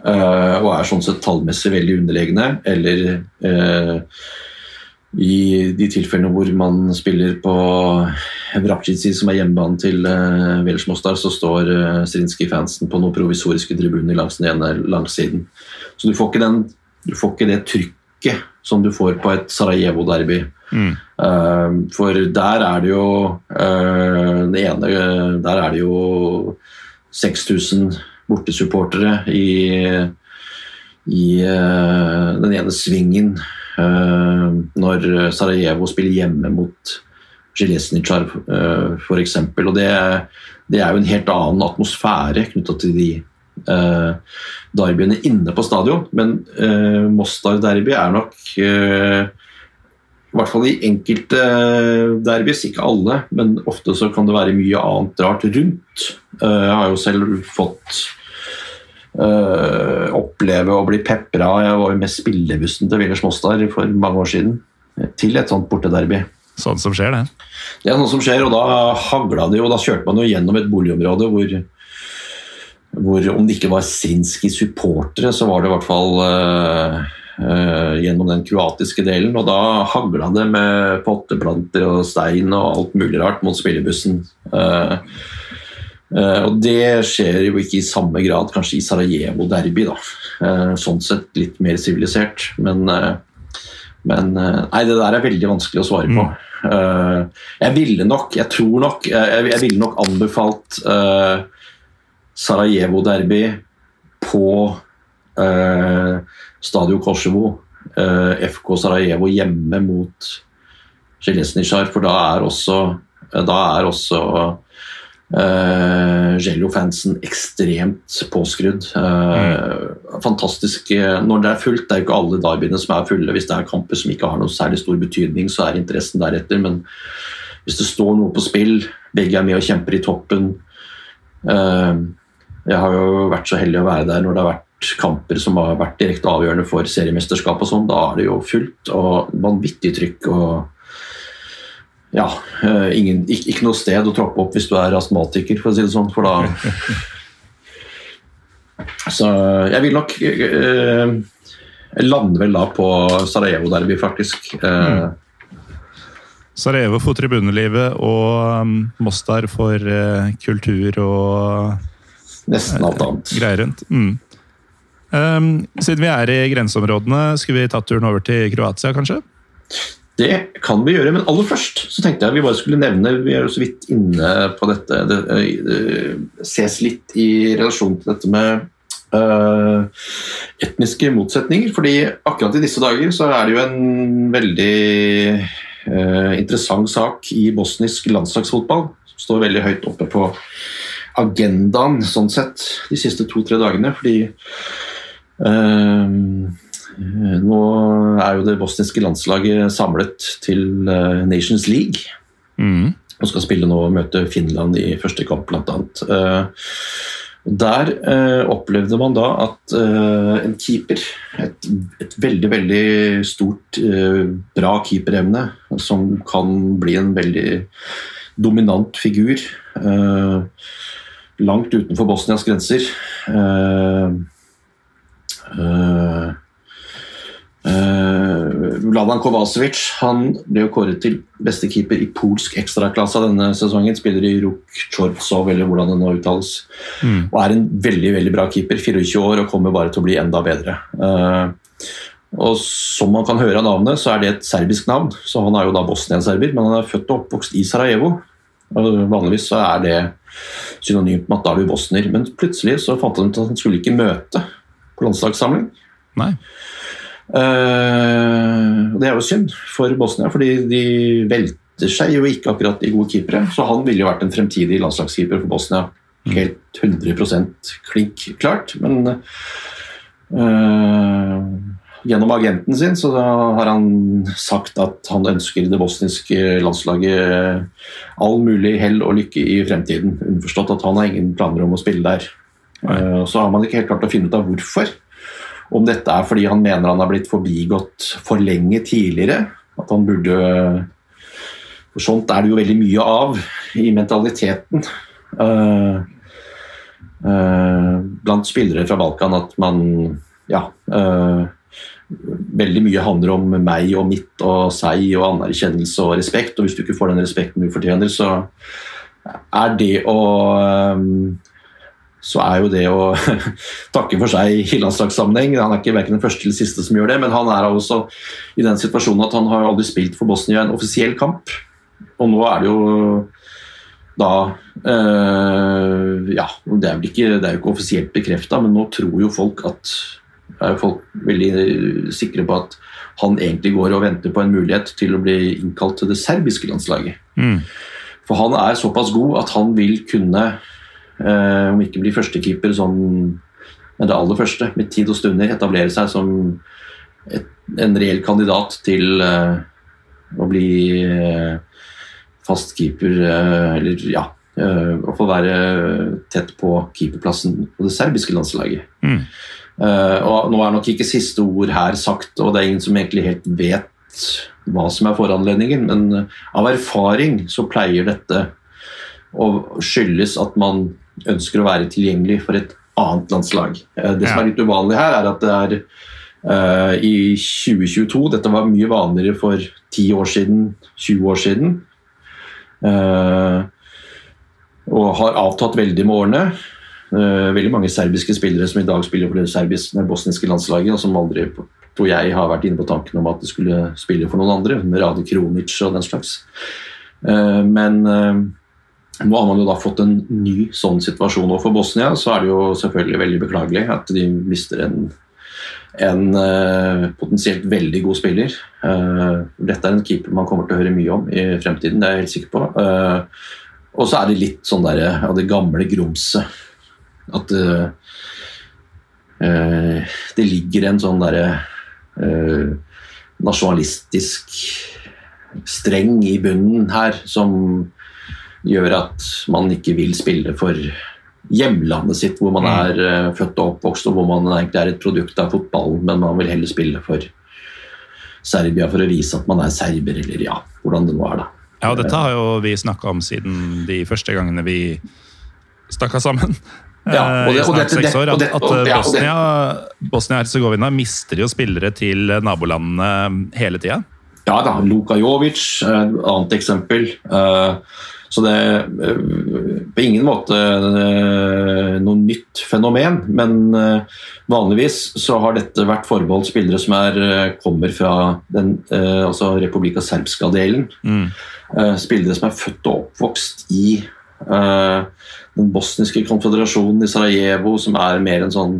og er sånn sett tallmessig veldig underlegne. Eller uh, i de tilfellene hvor man spiller på Vrapcici, som er hjemmebanen til uh, Velers Mostar, så står uh, Strinskij-fansen på noen provisoriske tribuner langs den ene langsiden. Så du får ikke, den, du får ikke det trykket som du får på et Sarajevo-derby. Mm. Uh, for der er det jo uh, det ene Der er det jo 6000 bortesupportere i, i uh, den ene svingen når Sarajevo spiller hjemme mot Zjeleznicar uh, f.eks. Og det, det, er jo en helt annen atmosfære knytta til de uh, derbyene inne på stadion. Men uh, Mostar-derby er nok uh, i hvert fall i enkelte derbys, ikke alle, men ofte så kan det være mye annet rart rundt. Jeg har jo selv fått uh, oppleve å bli pepra Jeg var jo med spillebussen til Willers Mostar for mange år siden til et sånt bortederby. Sånn som skjer, det? Det er noe som skjer, og da hagla det jo. Da kjørte man jo gjennom et boligområde hvor hvor om det ikke var Srinski supportere, så var det i hvert fall uh, uh, gjennom den kroatiske delen. Og da hagla det med potteplanter og stein og alt mulig rart mot spillebussen. Uh, og det skjer jo ikke i samme grad kanskje i Sarajevo-derby, da. sånn sett litt mer sivilisert. Men, men, Nei, det der er veldig vanskelig å svare på. Mm. jeg ville nok, jeg tror nok, jeg, jeg ville nok anbefalt Sarajevo-derby på eh, Stadio Kosovo. Eh, FK Sarajevo hjemme mot Zjeleznicar, for da er også, da er også eh, Jello-fansen ekstremt påskrudd. Mm. Fantastisk når det er fullt. Det er jo ikke alle derbyene som er fulle. Hvis det er kamper som ikke har noe særlig stor betydning, så er interessen deretter. Men hvis det står noe på spill, begge er med og kjemper i toppen eh, jeg har jo vært så heldig å være der når det har vært kamper som har vært direkte avgjørende for seriemesterskap og sånn. Da er det jo fullt og vanvittig trykk og ja, eh, ingen, ikke, ikke, noe sted å troppe opp hvis du er astmatiker, for å si det sånn. For da Så jeg vil nok eh, Jeg lander vel da på Sarajevo-derby, faktisk. Eh, mm. Sarajevo for tribunelivet og um, Mostar for uh, kultur og Nesten alt annet. Greier rundt. Mm. Um, siden vi er i grenseområdene, skulle vi tatt turen over til Kroatia, kanskje? Det kan vi gjøre, men aller først så tenkte jeg vi bare skulle nevne Vi er jo så vidt inne på dette. Det, det ses litt i relasjon til dette med uh, etniske motsetninger. fordi akkurat i disse dager så er det jo en veldig uh, interessant sak i bosnisk landslagsfotball. Som står veldig høyt oppe på agendaen sånn sett de siste to-tre dagene. Fordi uh, nå er jo det bosniske landslaget samlet til uh, Nations League. Mm. Og skal spille nå og møte Finland i første kamp, bl.a. Uh, der opplevde man da at en keeper, et, et, veldig veldig stort, bra keeperevne, som kan bli en veldig dominant figur, langt utenfor Bosnias grenser. Uh, uh, uh, Vladan Kovacevic han ble jo kåret til beste keeper i polsk ekstraklasse denne sesongen. Spiller i Ruk Chortsov, eller hvordan det nå uttales. Mm. Og er en veldig veldig bra keeper. 24 år og kommer bare til å bli enda bedre. Uh, og Som man kan høre av navnet, så er det et serbisk navn. så Han er jo da bosnienserber, men han er født og oppvokst i Sarajevo. Og Vanligvis så er det synonymt med at da er du bosner. Men plutselig så fant han ut at han skulle ikke møte på landslagssamling. Nei. Uh, det er jo synd for Bosnia, fordi de velter seg jo ikke akkurat i gode keepere. Så han ville jo vært en fremtidig landslagskeeper for Bosnia. Helt 100% klink klart. Men øh, gjennom agenten sin så har han sagt at han ønsker det bosniske landslaget all mulig hell og lykke i fremtiden. Underforstått at han har ingen planer om å spille der. Nei. Eh, så har man ikke helt klart å finne ut av hvorfor. Om dette er fordi han mener han har blitt forbigått for lenge tidligere. At han burde For sånt er det jo veldig mye av i mentaliteten. Uh, uh, blant spillere fra Balkan at man ja, uh, veldig mye handler om meg og mitt og seg og anerkjennelse og respekt. Og hvis du ikke får den respekten du fortjener, så er det å så er jo det å takke for seg i landslagssammenheng Han er ikke verken den første eller siste som gjør det, men han er også i den situasjonen at han har aldri spilt for Bosnia en offisiell kamp. Og nå er det jo da øh, Ja, det er, ikke, det er jo ikke offisielt bekrefta, men nå tror jo folk at er folk veldig sikre på at han egentlig går og venter på en mulighet til å bli innkalt til det serbiske landslaget. Mm. For han er såpass god at han vil kunne, eh, om ikke bli førstekeeper sånn med det aller første, med tid og stunder, etablere seg som et, en reell kandidat til eh, å bli eh, fast keeper, eh, eller ja Å få være tett på keeperplassen på det serbiske landslaget. Mm. Uh, og Nå er nok ikke siste ord her sagt, og det er ingen som egentlig helt vet hva som er foranledningen, men uh, av erfaring så pleier dette å skyldes at man ønsker å være tilgjengelig for et annet landslag. Uh, det som er litt uvanlig her, er at det er i 2022 Dette var mye vanligere for 10 år siden, 20 år siden. og har avtatt veldig med årene. Uh, veldig mange serbiske spillere som i dag spiller for det serbiske, bosniske landslaget, og som aldri tror jeg har vært inne på tanken om at de skulle spille for noen andre, Rade Kronic og den slags. Uh, men uh, nå har man jo da fått en ny sånn situasjon. overfor for Bosnia så er det jo selvfølgelig veldig beklagelig at de mister en, en potensielt veldig god spiller. dette er en keeper man kommer til å høre mye om i fremtiden, det er jeg helt sikker på. og så er det litt sånn der, av det gamle grumset at uh, det ligger en sånn derre uh, nasjonalistisk streng i bunnen her som gjør at man ikke vil spille for hjemlandet sitt, hvor man mm. er uh, født og oppvokst, og hvor man egentlig er et produkt av fotballen, men man vil heller spille for Serbia for å vise at man er serber, eller ja, hvordan det nå er, da. Ja, og dette har jo vi snakka om siden de første gangene vi stakk sammen. Ja, og det, og dette, det, år, at, at Bosnia, Bosnia-Hercegovina mister jo spillere til nabolandene hele tida. Ja da. Luka Jovic et annet eksempel. Eh, så det er eh, på ingen måte eh, noe nytt fenomen, men vanligvis så har dette vært forbeholdt spillere som er, kommer fra den, altså Republika Serbska-delen. Mm. Spillere som er født og oppvokst i den bosniske konføderasjonen i Sarajevo, som er mer en sånn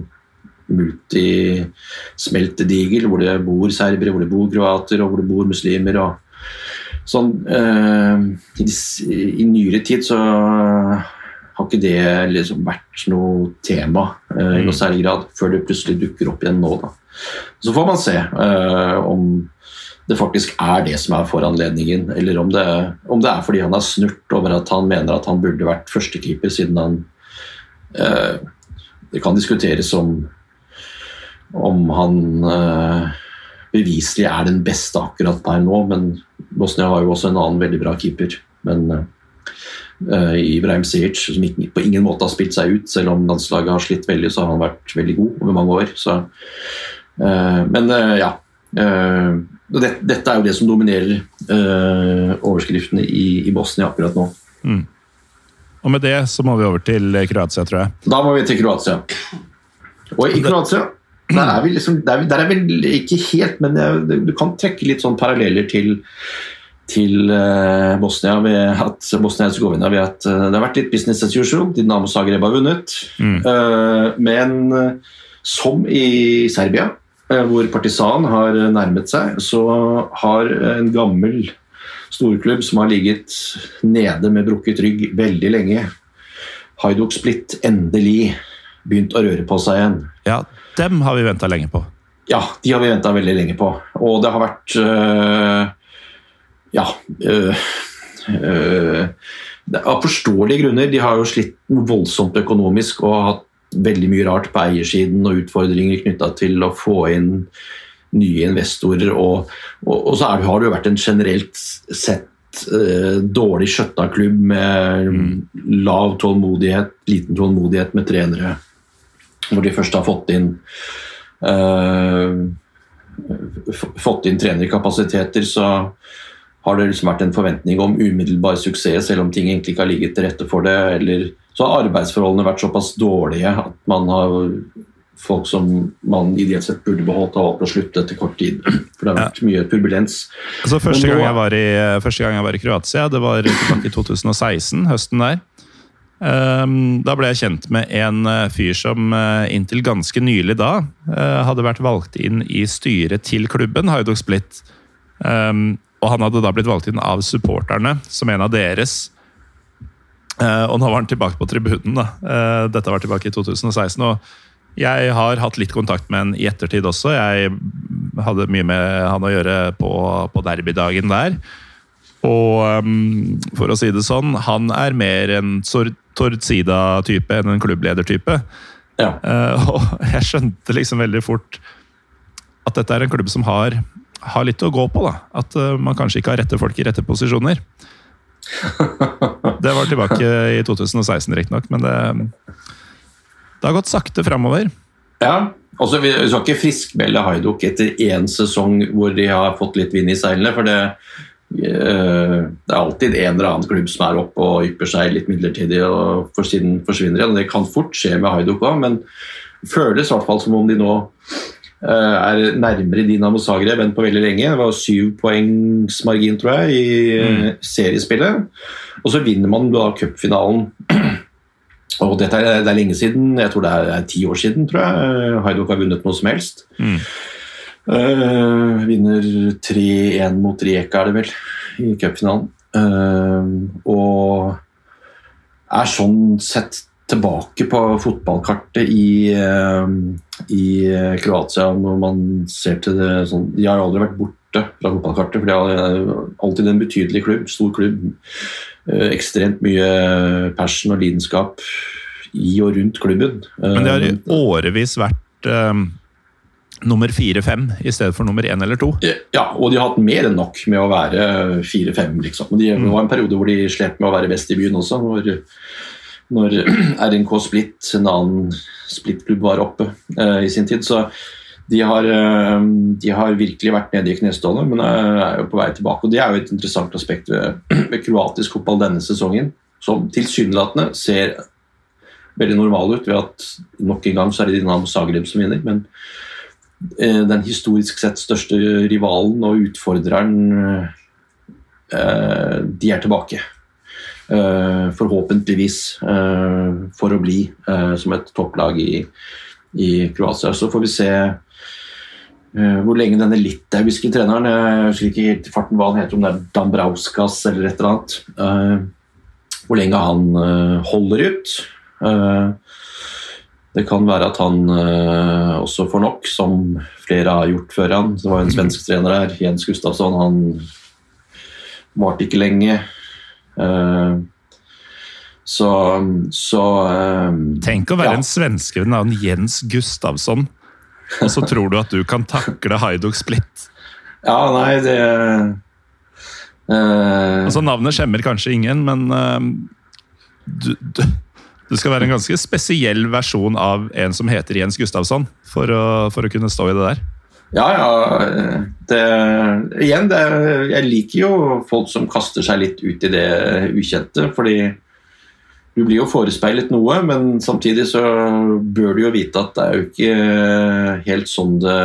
multismeltedigel, hvor det bor serbere, hvor det bor kroater og hvor det bor muslimer. og sånn, eh, i, i, nyere tid så har ikke det liksom vært noe tema eh, i noe mm. særlig grad, før det plutselig dukker opp igjen nå. Da. Så får man se eh, om det faktisk er det som er foranledningen, eller om det, om det er fordi han er snurt over at han mener at han burde vært førstekeeper, siden han eh, Det kan diskuteres om, om han eh, beviselig er den beste akkurat per nå, men Bosnia har jo også en annen veldig bra keeper. Men uh, Ibrahim Sijic, som ikke, på ingen måte har spilt seg ut, selv om landslaget har slitt veldig, så har han vært veldig god over mange år. Så, uh, men uh, ja det, dette er jo det som dominerer overskriftene i, i, Bosnia akkurat nå. Mm. Og med det så må vi over til Kroatia, tror jeg. Da må vi til Kroatia. Og i Kroatia der er vi liksom, der, der er vel ikke helt, men det, du kan trekke litt sånn paralleller til, til uh, Bosnia ved at Bosnia-Hercegovina ved at uh, det har vært litt business as usual. Dinamo Zagreb har vunnet. Mm. Uh, men som i Serbia Eh, hvor Partisan har nærmet seg, så har en gammel storklubb som har ligget nede med brukket rygg veldig lenge, Haiduk Split, endelig begynt å røre på seg igjen. Ja, dem har vi venta lenge på. Ja, de har vi venta veldig lenge på. Og det har vært øh, Ja. Øh, øh, av forståelige grunner. De har jo slitt voldsomt økonomisk og hatt veldig mye rart på eiersiden og utfordringer knytta til å få inn nye investorer. Og, og, og så det, har det jo vært en generelt sett uh, dårlig skjøtta klubb med mm. lav tålmodighet, liten tålmodighet med trenere. Hvor de først har fått inn uh, fått inn trenerkapasiteter, så har det liksom vært en forventning om umiddelbar suksess, selv om ting egentlig ikke har ligget til rette for det. Eller så har arbeidsforholdene vært såpass dårlige at man har folk som man ideelt sett burde beholdt, har valgt å slutte etter kort tid. For det har vært ja. mye turbulens. Altså, første, gang i, første, gang jeg var i, Kroatia, det var tilbake i 2016, høsten der. Um, da ble jeg kjent med en uh, fyr som uh, inntil ganske nylig da uh, hadde vært valgt inn i styret til klubben, Haidok Split. Um, og han hadde da blitt valgt inn av supporterne som en av deres. og nå var han tilbake på tribunen. da. dette var tilbake i 2016. og jeg har hatt litt kontakt med han i ettertid også. Jeg hadde mye med han å gjøre på, på derbydagen der. Og um, for å si det sånn, han er mer en Tord Sida-type enn en klubbledertype. Ja. Uh, og jeg skjønte liksom veldig fort at dette er en klubb som har, har litt å gå på. da. At uh, man kanskje ikke har rette folk i rette posisjoner. Det var tilbake i 2016, riktignok, men det det har gått sakte framover. Ja, også, vi skal ikke friskmelde Haiduk etter én sesong hvor de har fått litt vind i seilene. For det, det, er alltid en eller annen klubb som er oppe og ypper seg litt midlertidig og forsvinner igjen. Det kan fort skje med Haiduk òg, men føles i hvert fall som om de nå øh, er nærmere Dinamo Zagreb enn på veldig lenge. Det var syv poengsmargin, tror jeg, i mm. seriespillet. Og så vinner man da cupfinalen og dette er, det er lenge siden, jeg tror det er ti år siden, tror jeg. Haiduk har vunnet noe som helst. Mm. Uh, vinner 3-1 mot Rijeka, er det vel, i cupfinalen. Uh, og er sånn sett tilbake på fotballkartet i, uh, i Kroatia når man ser til det sånn De har aldri vært borte fra fotballkartet, for det er alltid en betydelig klubb, stor klubb. Ekstremt mye passion og lidenskap i og rundt klubben. Men det har i årevis vært nummer fire-fem i stedet for nummer én eller to? Ja, og de har hatt mer enn nok med å være fire-fem. Liksom. Det mm. var en periode hvor de slet med å være best i byen også. Når, når RNK Splitt, en annen splittklubb, var oppe uh, i sin tid. Så de har, eh, de har, virkelig vært nede i knestående, men er jo på vei tilbake. og Det er jo et interessant aspekt ved, ved kroatisk fotball denne sesongen, som tilsynelatende ser veldig normal ut ved at nok en gang så er det Dinamo Zagreb som vinner. Men eh, den historisk sett største rivalen og utfordreren, eh, de er tilbake. Eh, forhåpentligvis eh, for å bli eh, som et topplag i, i Kroatia. Så får vi se hvor lenge denne litauiske treneren Jeg husker ikke helt i farten hva han heter, om det er Dambrauskas eller et eller annet. Hvor lenge han holder ut. Det kan være at han også får nok, som flere har gjort før han. Det var en svensk trener her, Jens Gustavsson. Han varte ikke lenge. så, så Tenk å være ja. en svenske ved navn Jens Gustavsson og så tror du at du kan takle Haiduk Split. Ja, nei, det uh... Altså, Navnet skjemmer kanskje ingen, men uh, du, du, du, skal være en ganske spesiell versjon av en som heter Jens Gustavsson, for å, for å kunne stå i det der. Ja, ja. Det, igjen, det, jeg liker jo folk som kaster seg litt ut i det ukjente, fordi du blir jo forespeilet noe, men samtidig så bør du jo vite at det er jo ikke eh, helt sånn det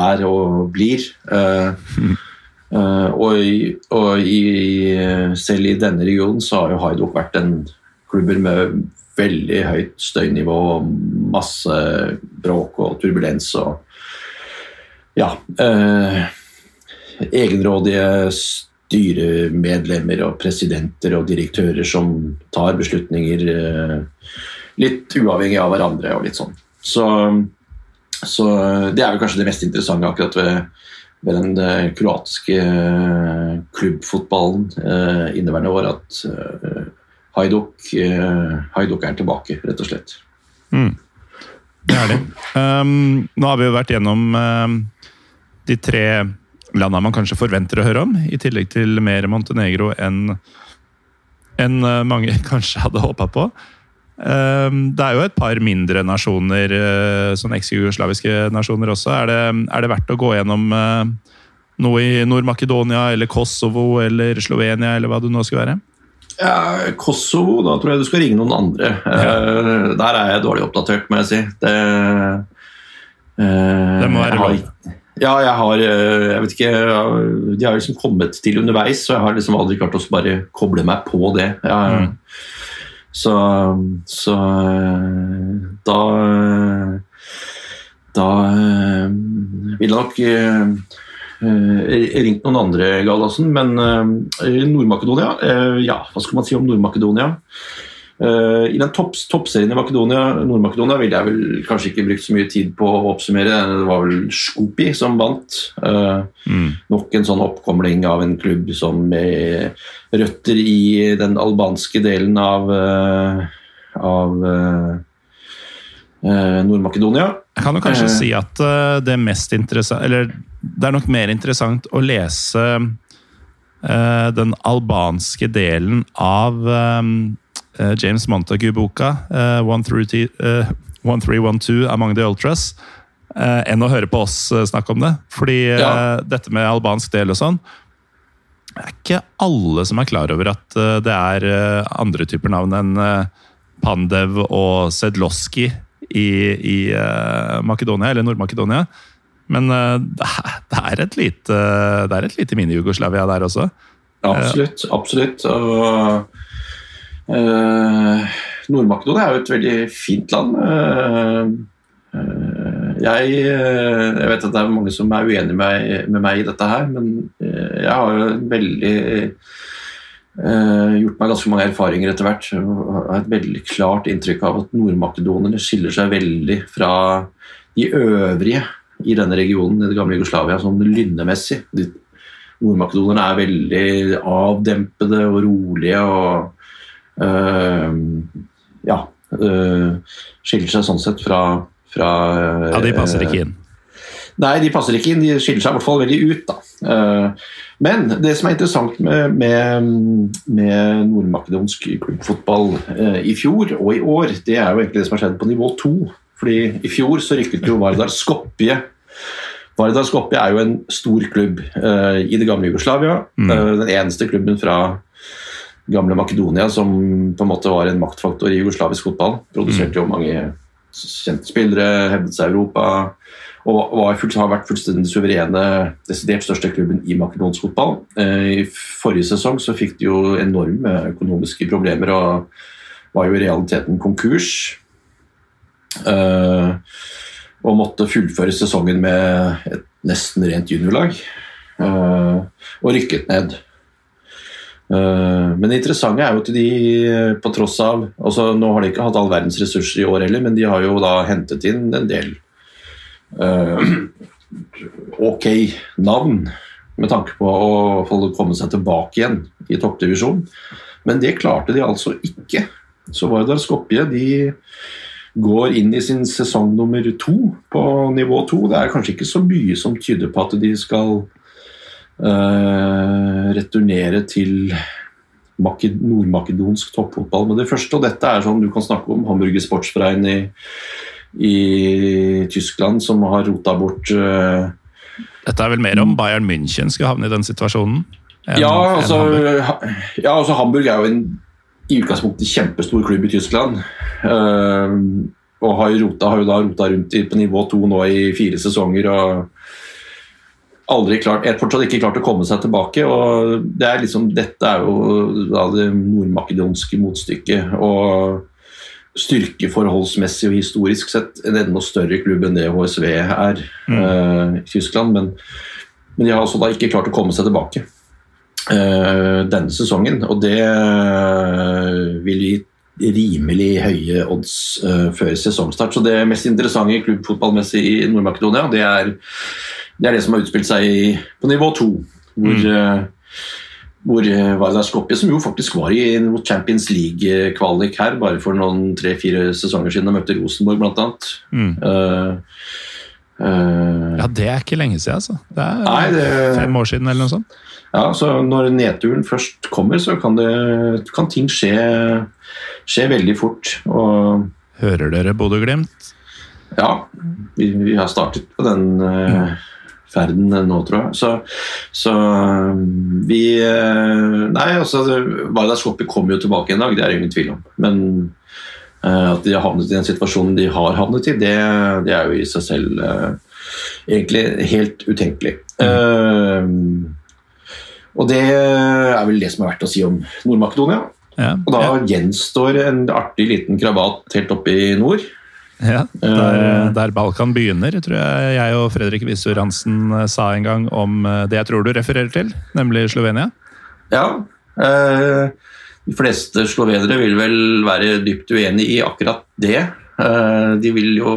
er og blir. Mm. Uh, og, og i, selv i denne regionen så har jo Haidok vært en klubber med veldig høyt støynivå masse bråk og turbulens og ja eh, Egenrådige styremedlemmer og presidenter og direktører som tar beslutninger eh, litt uavhengig av hverandre og litt sånn. Så, så det er vel kanskje det mest interessante akkurat ved, ved den eh, kroatiske eh, klubbfotballen inneværende år, at Haiduk, Haiduk, er tilbake, rett og slett. Mm. Det er det. Um, nå har vi jo vært gjennom um, de tre landene man kanskje forventer å høre om, i tillegg til mer Montenegro enn enn eh, mange kanskje hadde håpa på. Det er jo et par mindre nasjoner, sånn eks-jugoslaviske nasjoner også. Er det, er det, verdt å gå gjennom noe i Nord-Makedonia eller Kosovo eller Slovenia eller hva det nå skal være? Ja, Kosovo, da tror jeg du skal ringe noen andre. Ja. Uh, der er jeg dårlig oppdatert, må jeg si. Det, uh, det må være lov. Ja, jeg har eh, Jeg vet ikke De har liksom kommet til underveis, så jeg har liksom aldri klart å bare koble meg på det. Jeg, mm. Så, så da Da vil jeg nok Eh, ringt noen andre, Gallosen, men uh, Nord-Makedonia uh, Ja, hva skal man si om Nord-Makedonia? I den topp, toppserien i Makedonia, Nord-Makedonia ville jeg vel kanskje ikke brukt så mye tid på å oppsummere. Det var vel Skopi som vant. Mm. Nok en sånn oppkomling av en klubb som med røtter i den albanske delen av, av Nord-Makedonia. Jeg kan jo kanskje si at det mest interessante Eller det er nok mer interessant å lese uh, den albanske delen av um, uh, James Montague-boka, uh, 1312 Among the Ultras, enn å høre på oss snakke om det. Fordi ja. dette med albansk del og sånn det er ikke alle som er klar over at det er andre typer navn enn Pandev og Sedloski i, i Makedonia, eller Nord-Makedonia. Men uh, det er et lite, det er et lite mini-Jugoslavia der også. Absolutt. absolutt. Og uh, Nord-Makedonia er jo et veldig fint land. Uh, jeg, jeg, vet at det er mange som er uenig med, med meg i dette her, men jeg har veldig gjort meg ganske mange erfaringer etter hvert. Jeg har et veldig klart inntrykk av at nordmakedonerne skiller seg veldig fra de øvrige i denne regionen i det gamle Jugoslavia sånn lynnemessig. Nordmakedonerne er veldig avdempede og rolige og øh, ja øh, skiller seg sånn sett fra, fra øh, Ja, de passer ikke inn? Nei, de passer ikke inn. De skiller seg i hvert fall veldig ut. da. Men det som er interessant med, med, med nordmakedonsk klubbfotball i fjor og i år, det er jo egentlig det som har skjedd på nivå to. Fordi I fjor så rykket jo Vardar Skopje Vardar Skopje er jo en stor klubb uh, i det gamle Jugoslavia. Mm. Uh, den eneste klubben fra gamle Makedonia som på en måte var en maktfaktor i jugoslavisk fotball. Produserte mm. jo mange kjente spillere, hevdet seg i Europa. Og var, har vært fullstendig suverene, desidert største klubben i makedonsk fotball. Uh, I forrige sesong så fikk de jo enorme økonomiske problemer og var jo i realiteten konkurs. Uh, og måtte fullføre sesongen med et nesten rent juniorlag. Uh, og rykket ned. Uh, men det interessante er jo at de, på tross av altså Nå har de ikke hatt all verdens ressurser i år heller, men de har jo da hentet inn en del ok navn med tanke på å komme seg tilbake igjen i toppdivisjonen. Men det klarte de altså ikke. Så Vardar Skopje de går inn i sin sesong nummer to på nivå to. Det er kanskje ikke så mye som tyder på at de skal uh, returnere til nordmakedonsk toppfotball med det første. Og dette er sånn du kan snakke om Hamburger Sportsverein i, i Tyskland som har rota bort uh, Dette er vel mer om Bayern München skal havne i den situasjonen? En, ja, altså, ja, altså Hamburg er jo en i utgangspunktet kjempestor klubb i Tyskland. Uh, og har, rota, har jo da rota rundt på nivå to nå i fire sesonger. og aldri klart, er fortsatt ikke klart å komme seg tilbake. og det er liksom, Dette er jo da det nordmakedonske motstykket. og Styrkeforholdsmessig og historisk sett en enda større klubb enn det HSV er mm. uh, i Tyskland. Men, men de har altså da ikke klart å komme seg tilbake. Eh, denne sesongen. Og det eh, vil gi rimelig høye odds uh, før sesongstart. Så det mest interessante klubbfotballmessig i Nord-Makedonia, det, det, er det som har utspilt seg i, på nivå to. Hvor, mm. uh, hvor Vardar Skopje, som jo faktisk var i Champions League-kvalik her bare for noen tre-fire sesonger siden og møtte Rosenborg, bl.a. Mm. Uh, ja, det er ikke lenge siden, altså. Det er nei, det, fem år siden eller noe sånt. Ja, så Når nedturen først kommer, så kan, det, kan ting skje, skje, veldig fort. Og Hører dere Bodø-Glimt? ja, vi, vi har startet på den uh, ferden nå, tror jeg. Så, så vi uh, Nei, altså Vardar Skoppi kommer jo tilbake en dag, det er det ingen tvil om. Men uh, at de har havnet i den situasjonen de har havnet i, det, det er jo i seg selv egentlig helt utenkelig. Eh, og det er vel det som er verdt å si om Nord-Makedonia. Ja, Og da ja, gjenstår en artig liten krabat helt oppe i nord. ja. Der, Eh. der Balkan begynner, tror jeg jeg og Fredrik Visor Hansen eh, sa en gang om eh, det jeg tror du refererer til, nemlig Slovenia. Ja. Eh, de fleste slovenere vil vel være dypt uenig i akkurat det. Eh, de vil jo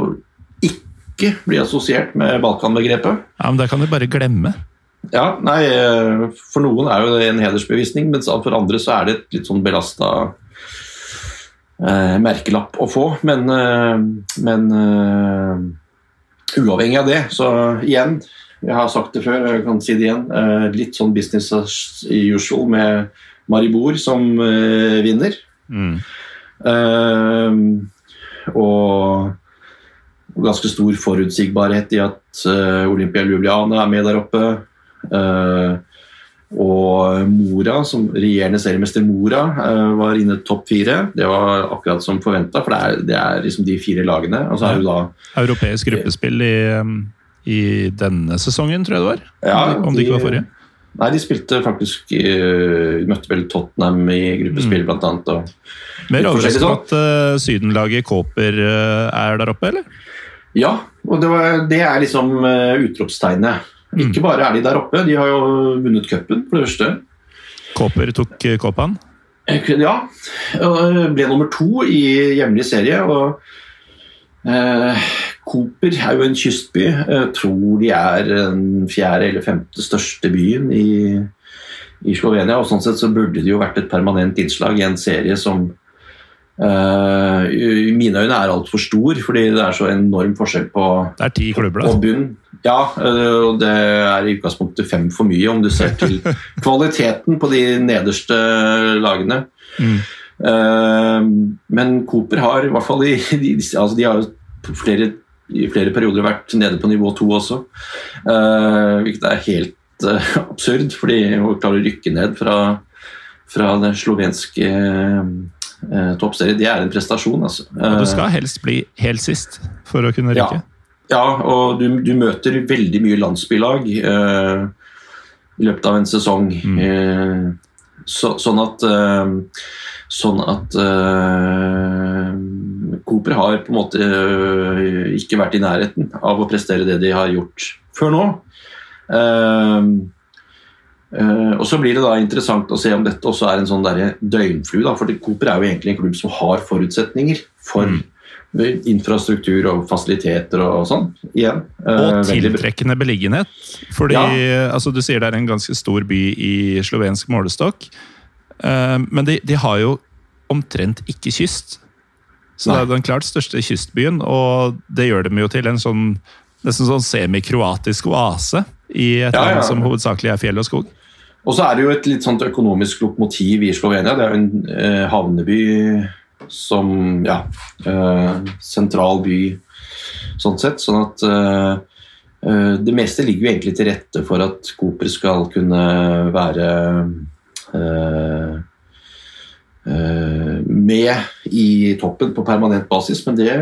ikke bli assosiert med Balkan-begrepet. Ja, men Det kan du bare glemme. Ja, nei, eh, For noen er jo det en hedersbevisning, mens for andre så er det et litt sånn belasta eh, merkelapp å få. Men, eh, men eh, uavhengig av det, så igjen Jeg har sagt det før, jeg kan si det igjen. eh, litt sånn business as usual med Maribor som eh, vinner. Mm. Eh, og ganske stor forutsigbarhet i at Olympia Ljubljana er med der oppe. Eh, og Mora, som regjerende seriemester Mora, eh, var inne i topp fire. Det var akkurat som forventa, for det er, det er liksom de fire lagene. Og så er det da Europeisk gruppespill i, um, i denne sesongen, tror jeg det var. Ja, om det ikke var forrige. Nei, de spilte faktisk uh, Møtte vel Tottenham i gruppespill, Mm. blant annet. Og, Mer overraskende at uh, sydenlaget Kåper uh, er der oppe, eller? ja, og det, var, det er liksom uh, utropstegnet. Mm. Ikke bare er de der oppe, de har jo vunnet cupen, for det første. Kåper tok Kåpan. Ja, og ble nummer to i hjemlig serie. og eh, Koper er jo en kystby. Jeg tror de er den fjerde eller femte største byen i, i Slovenia. og Sånn sett så burde det jo vært et permanent innslag i en serie som eh, i mine øyne er altfor stor, fordi det er så enorm forskjell på Det er klubber, da. bunn. Ja, øh, og det er i utgangspunktet fem for mye, om du ser til kvaliteten på de nederste lagene. Mm. Uh, Men Cooper har i hvert fall i, de, altså de har jo flere, i flere perioder vært nede på nivå to også. uh, hvilket er helt uh, absurd, fordi å klare å rykke ned fra, fra det slovenske uh, toppserie. det er en prestasjon. Altså. Og du Eh, skal helst bli helt sist for å kunne Ja. rykke. Ja, og du, du møter veldig mye landsbylag eh, i løpet av en sesong. Mm. Eh, så, sånn at eh, Sånn at eh, Cooper har på en måte eh, ikke vært i nærheten av å prestere det de har gjort før nå. Eh, eh, og så blir det da interessant å se om dette også er en sånn døgnflue. Da, for Cooper er jo egentlig en klubb som har forutsetninger for Mm. infrastruktur og fasiliteter og sånn. Igjen. Uh, Og tiltrekkende beliggenhet. Fordi Ja. altså, du sier det er en ganske stor by i slovensk målestokk. Uh, men de, de har jo omtrent ikke kyst. Så Nei. det er den klart største kystbyen, og det gjør dem jo til en sånn nesten sånn semikroatisk oase i et ja. land som hovedsakelig er fjell og skog. Og så er det jo et litt sånt økonomisk lokomotiv i Slovenia. Det er jo en eh, havneby som Ja, eh, sentral by sånn sett. Sånn at eh, eh, det meste ligger jo egentlig til rette for at Cooper skal kunne være eh, eh, med i toppen på permanent basis, men det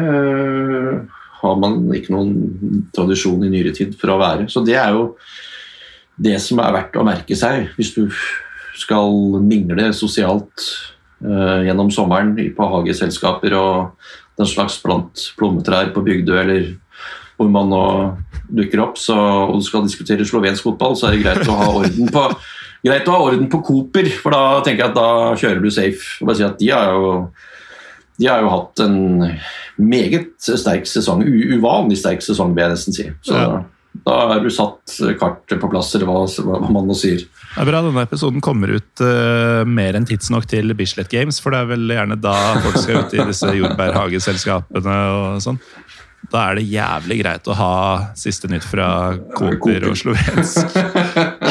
har man ikke noen tradisjon i nyere tid for å være. Så det er jo det som er verdt å merke seg hvis du skal mingle sosialt uh, gjennom sommeren på hageselskaper og den slags blant plommetrær på Bygdøy eller hvor man nå dukker opp, så, og du skal diskutere slovensk fotball, så er det greit å ha orden på greit å ha orden på Cooper, for da tenker jeg at da kjører du safe. Og bare si at de har jo de har jo hatt en meget sterk sesong, uvanlig sterk sesong, vil jeg nesten si. Så Ja. Da er du satt kartet på plass, eller hva, man nå sier. Det er bra denne episoden kommer ut uh, mer enn tidsnok til Bislett Games, for det er vel gjerne da folk skal ut i disse jordbærhageselskapene og sånn. Da er det jævlig greit å ha siste nytt fra Koper og slovensk,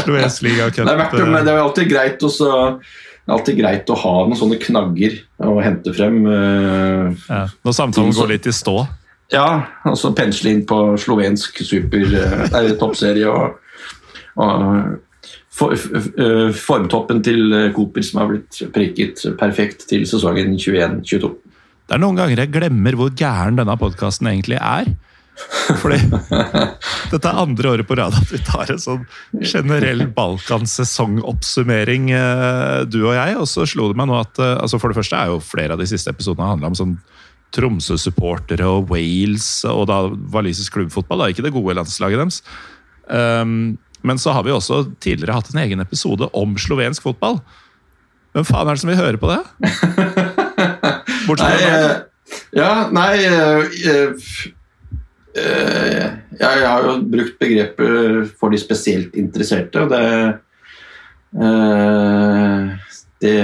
slovensk ligacup. Det det, men det er alltid greit å Det er alltid greit å ha noen sånne knagger å hente frem. eh, Ja. Når samtalen går litt i stå. Ja, altså pensle inn på slovensk super eh, nei, toppserie og, og for, eh, formtoppen til eh, Cooper som har blitt prikket perfekt til sesongen 21-22. Det er noen ganger jeg glemmer hvor gæren denne podkasten egentlig er. Fordi dette er andre året på rad at vi tar en sånn generell Balkan-sesongoppsummering, du og jeg. Og så slo det meg nå at altså for det første er jo flere av de siste episodene handla om sånn Tromsø-supportere og Wales, og da walisisk klubbfotball. da, Ikke det gode landslaget deres. Um, men så har vi også tidligere hatt en egen episode om slovensk fotball. Hvem faen er det som vil høre på det? Bortsett fra deg. eh, ja, nei øh, øh, Jeg har jo brukt begrepet for de spesielt interesserte, og det øh, det,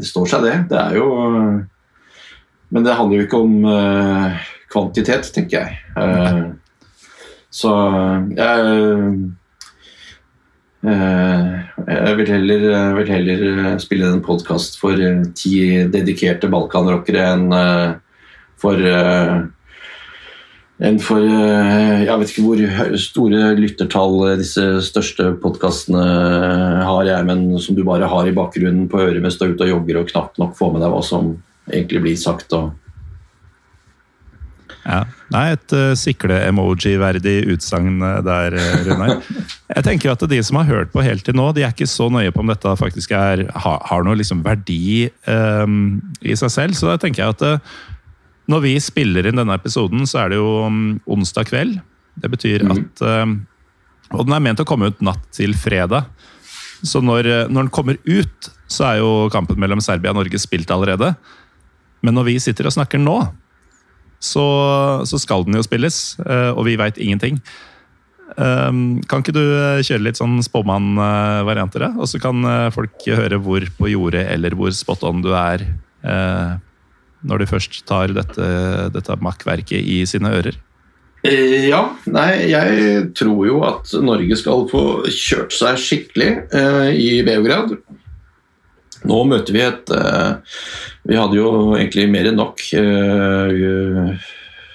det står seg, det. Det er jo Men det handler jo ikke om uh, kvantitet, tenker jeg. Uh, så jeg Eh, Jeg vil heller, vil heller spille en podkast for ti dedikerte balkanrockere enn for enn for Jeg vet ikke hvor store lyttertall disse største podkastene har, jeg, men som du bare har i bakgrunnen på øret mens du er ute og jogger og knapt nok får med deg hva som egentlig blir sagt. Og Ja. Nei, et uh, sikle-emoji-verdig utsagn eh, der, eh, Runar. Jeg tenker at de som har hørt på helt til nå, de er ikke så nøye på om dette faktisk er, har, har noe liksom verdi um, i seg selv. Så da tenker jeg at uh, når vi spiller inn denne episoden, så er det jo um, onsdag kveld. Det betyr mm. at eh, Og den er ment å komme ut natt til fredag. Så når, når den kommer ut, så er jo kampen mellom Serbia og Norge spilt allerede. Men når vi sitter og snakker nå, så, så skal den jo spilles, eh, og vi veit ingenting. Um, kan ikke du eh, kjøre litt sånn spåmann-varianter. Og så kan eh, folk høre hvor på jordet eller hvor spot on du er når du først tar dette, dette makkverket i sine ører. Ja, nei, jeg tror jo at Norge skal få kjørt seg skikkelig i Beograd. Nå møter vi et eh, Vi hadde jo egentlig mer enn nok eh,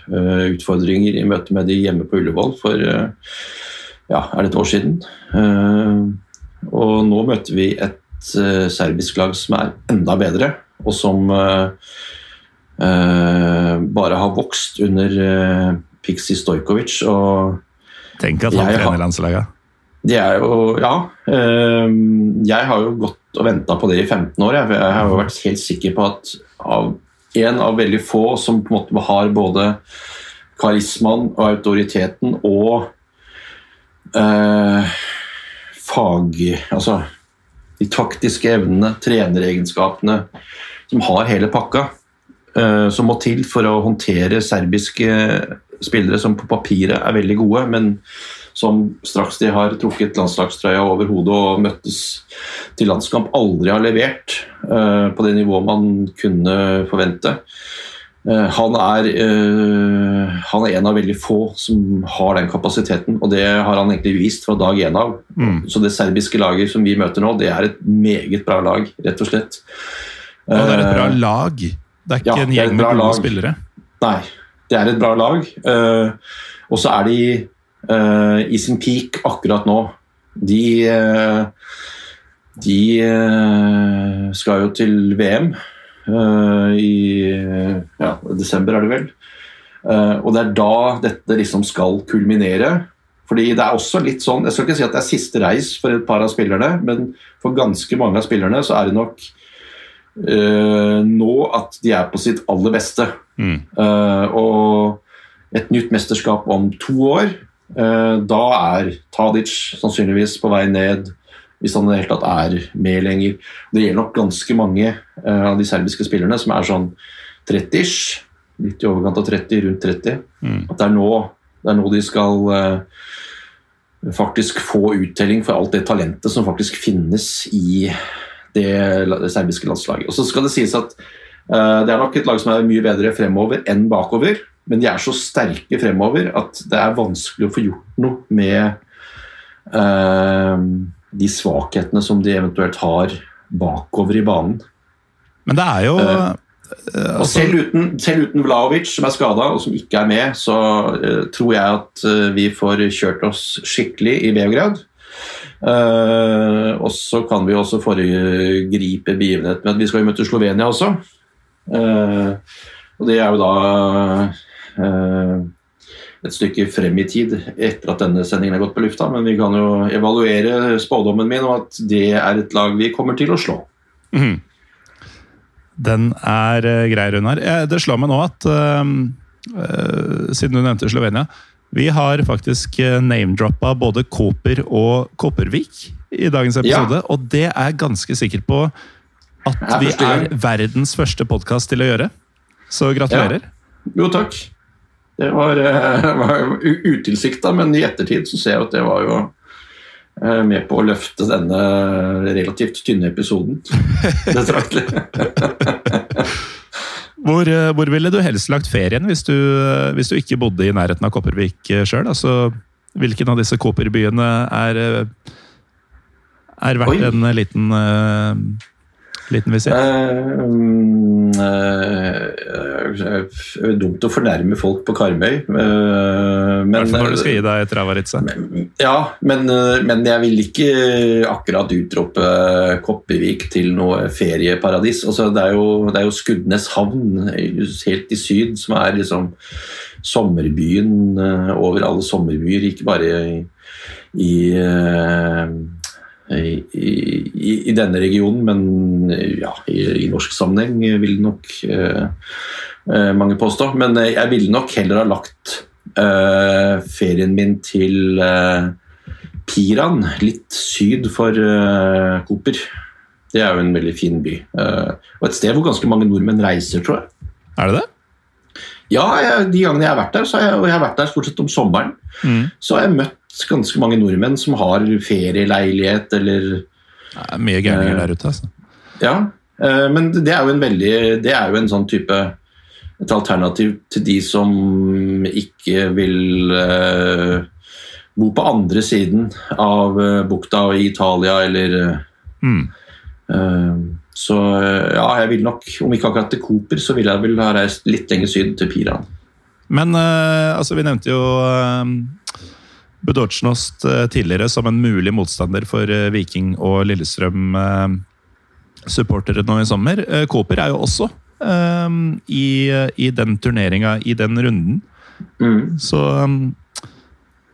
eh, utfordringer i møte med de hjemme på Ullevål for ja, er det et år siden. Og nå møter vi et serbisk lag som er enda bedre, og som bare har vokst under uh, Pixie Stojkovic. Og Tenk at han trener landslaget. det er jo Ja. jeg har jo gått og venta på det i 15 år. Jeg, jeg har vært helt sikker på at av en av veldig få som på en måte har både karismaen og autoriteten og eh, fag... Altså de taktiske evnene, treneregenskapene, som har hele pakka, eh, som må til for å håndtere serbiske spillere som på papiret er veldig gode, men som straks de har trukket landslagstrøya over hodet og møttes til landskamp, aldri har levert uh, på det nivået man kunne forvente. Uh, han, er, uh, han er en av veldig få som har den kapasiteten, og det har han egentlig vist fra dag én av. Mm. Så det serbiske laget som vi møter nå, det er et meget bra lag, rett og slett. Og det er et bra lag. Det er ikke ja, en gjeng med gode lag. spillere. Nei, det er et bra lag. og så er de i sin peak akkurat nå. De eh, De eh, skal jo til VM eh, i ja, desember, er det vel. Eh, og det er da dette liksom skal kulminere. Fordi det er også litt sånn, Jeg skal ikke si at det er siste reis for et par av spillerne, men for ganske mange av spillerne så er det nok uh, nå at de er på sitt aller beste. Mm. Uh, og et nytt mesterskap om to år, eh, da er Tadic sannsynligvis på vei ned, hvis han i det hele tatt er med lenger. Det gjelder nok ganske mange eh, av de serbiske spillerne som er sånn 30-ish, litt i overkant av 30, rundt 30. Mm. At det er nå, det er nå de skal eh, faktisk få uttelling for alt det talentet som faktisk finnes i det, det serbiske landslaget. Og så skal det sies at uh, det er nok et lag som er mye bedre fremover enn bakover, men de er så sterke fremover at det er vanskelig å få gjort noe med eh, de svakhetene som de eventuelt har bakover i banen. Men det er jo Eh, eh, Og altså, selv uten, selv uten Vlaovic, som er skada og som ikke er med, så eh, tror jeg at eh, vi får kjørt oss skikkelig i Beograd. Eh, og så kan vi også foregripe begivenheten med at vi skal jo møte Slovenia også. Og det er jo da et stykke frem i tid etter at denne sendingen er gått på lufta, men vi kan jo evaluere spådommen min og at det er et lag vi kommer til å slå. Mm. Den er eh, grei, Runar. Eh, Det slår meg nå at eh, eh, Siden du nevnte Slovenia. Vi har faktisk eh, name-droppa både Koper og Kopervik i dagens episode. Og det er jeg ganske sikker på at vi er verdens første podkast til å gjøre. Så gratulerer. Jo, takk. Det var, eh, var utilsikta, men i ettertid så ser jeg at det var jo eh, med på å løfte denne relativt tynne episoden betraktelig. Hvor, eh, hvor ville du helst lagt ferien hvis du, hvis du ikke bodde i nærheten av Kopervik sjøl? Altså, hvilken av disse Koperbyene er, er verdt Oi. en liten, uh, liten visitt? Uh, uh, eh, eh, dumt å fornærme folk på Karmøy, Uh, men når du skal gi deg Travaritza. Ja, men, eh, men jeg vil ikke akkurat utrope Kopervik til noe ferieparadis. Altså, det, er jo, det er jo Skudenes havn helt i syd som er liksom sommerbyen eh, over alle sommerbyer, ikke bare i, i, eh, i, i, i denne regionen, men ja, i, norsk sammenheng vil nok eh, eh, mange påstå. Men eh, jeg ville nok heller ha lagt eh, ferien min til Piran, litt syd for uh, Koper. Det er jo en veldig fin by. Eh, og et sted hvor ganske mange nordmenn reiser, tror jeg. Er det det? Ja, jeg, De gangene jeg har vært der, jeg, og jeg har vært der stort sett om sommeren, Mm. så har jeg møtt ganske mange nordmenn som har ferieleilighet eller Det er mye gærninger der ute, altså. Ja, eh, men det er jo en veldig Det er jo en sånn type et alternativ til de som ikke vil eh, bo på andre siden av eh, bukta i Italia eller Mm. eh, Så eh, ja, jeg vil nok, om ikke akkurat til Cooper, så ville jeg vel ha reist litt lenger syd, til Piran. Men eh, altså, vi nevnte jo Budocnost eh, tidligere som en mulig motstander for eh, Viking og Lillestrøm-supportere nå i sommer. Cooper er jo også um, i, i den turneringa, i den runden. Mm. Så um,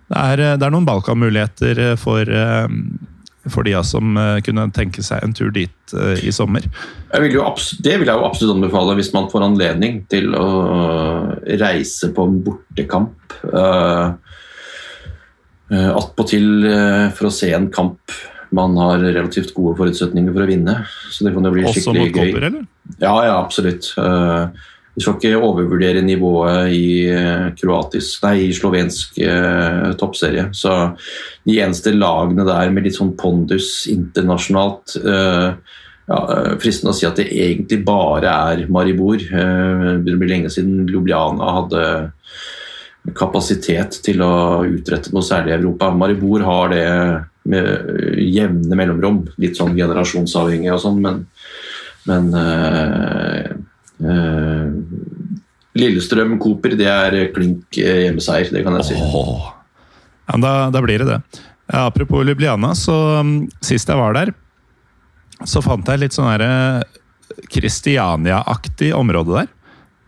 det, er, det er noen Balkan-muligheter for, um, for de som kunne tenke seg en tur dit uh, i sommer. Jeg vil jo det vil jeg jo absolutt anbefale hvis man får anledning til å reise på en bortekamp. Uh, Attpåtil uh, for å se en kamp man har relativt gode forutsetninger for å vinne. Så det kan jo bli Også skikkelig gøy. Koper, eller? Ja, ja, absolutt. Uh, vi skal ikke overvurdere nivået i kroatisk, nei, i slovensk toppserie. Så de eneste lagene der med litt sånn pondus internasjonalt ja, Fristende å si at det egentlig bare er Maribor. Det blir lenge siden Ljubljana hadde kapasitet til å utrette noe særlig i Europa. Maribor har det med jevne mellomrom, litt sånn generasjonsavhengig og sånn, men, men øh, øh, Lillestrøm Koper, det er klink uh, hjemmeseier, det kan jeg si. Åh. Ja, da, da blir det det. Apropos Ljubljana, så um, sist jeg var der, så fant jeg litt sånn derre Kristiania-aktig område der.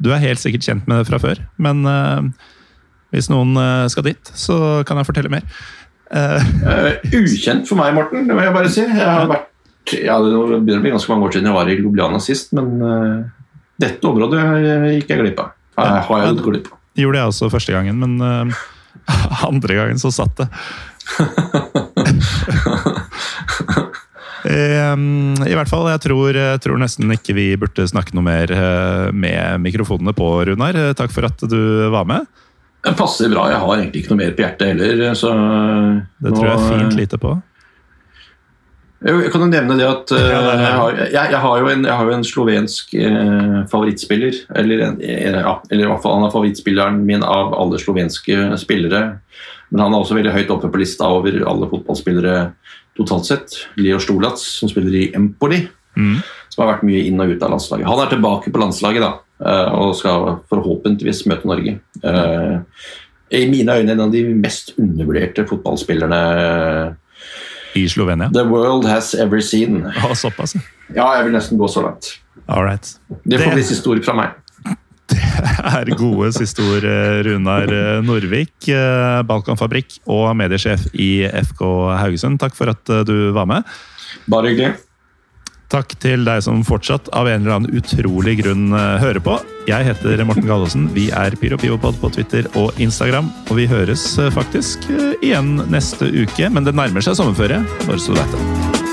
Du er helt sikkert kjent med det fra før, men uh, hvis noen uh, skal dit, så kan jeg fortelle mer. Uh, ukjent for meg, Morten, det må jeg bare si. Jeg har vært, ja, det begynner å bli ganske mange år siden jeg var i Ljubljana sist, men uh, dette området gikk jeg glipp av. Jeg, har jeg gått glipp av. gjorde jeg også første gangen, men uh, andre gangen så satt det. I hvert fall, jeg tror, jeg tror nesten ikke vi burde snakke noe mer med mikrofonene på, Runar. Takk for at du var med. Det passer bra. Jeg har egentlig ikke noe mer på hjertet heller. Så Det tror jeg fint lite på. Jeg kan jo nevne det at er- jeg, har, jeg, jeg, har jo en, jeg har en slovensk uh, favorittspiller. Eller, en, ja, eller i hvert fall han er favorittspilleren min av alle slovenske spillere. Men han er også veldig høyt oppe på lista over alle fotballspillere totalt sett. Leo Stolac, som spiller i Empoli. Mm. som har vært mye inn og ut av landslaget. Han er tilbake på landslaget da, eh, og skal forhåpentligvis møte Norge. Eh, I mine øyne en av de mest undervurderte fotballspillerne I Slovenia. the world has ever seen. Å, såpass, ja. Jeg vil nesten gå så langt. All right. Det får bli siste ord fra meg. Det er gode siste ord, eh, Runar eh, Norvik, eh, Balkanfabrikk og mediesjef i FK Haugesund. Takk for at eh, du var med. Bare hyggelig. Takk til deg som fortsatt av en eller annen utrolig grunn eh, hører på. Jeg heter Morten Galaasen. Vi er PyroPivopod på Twitter og Instagram. Og vi høres eh, faktisk eh, igjen neste uke, men det nærmer seg sommerferie, bare så du veit det.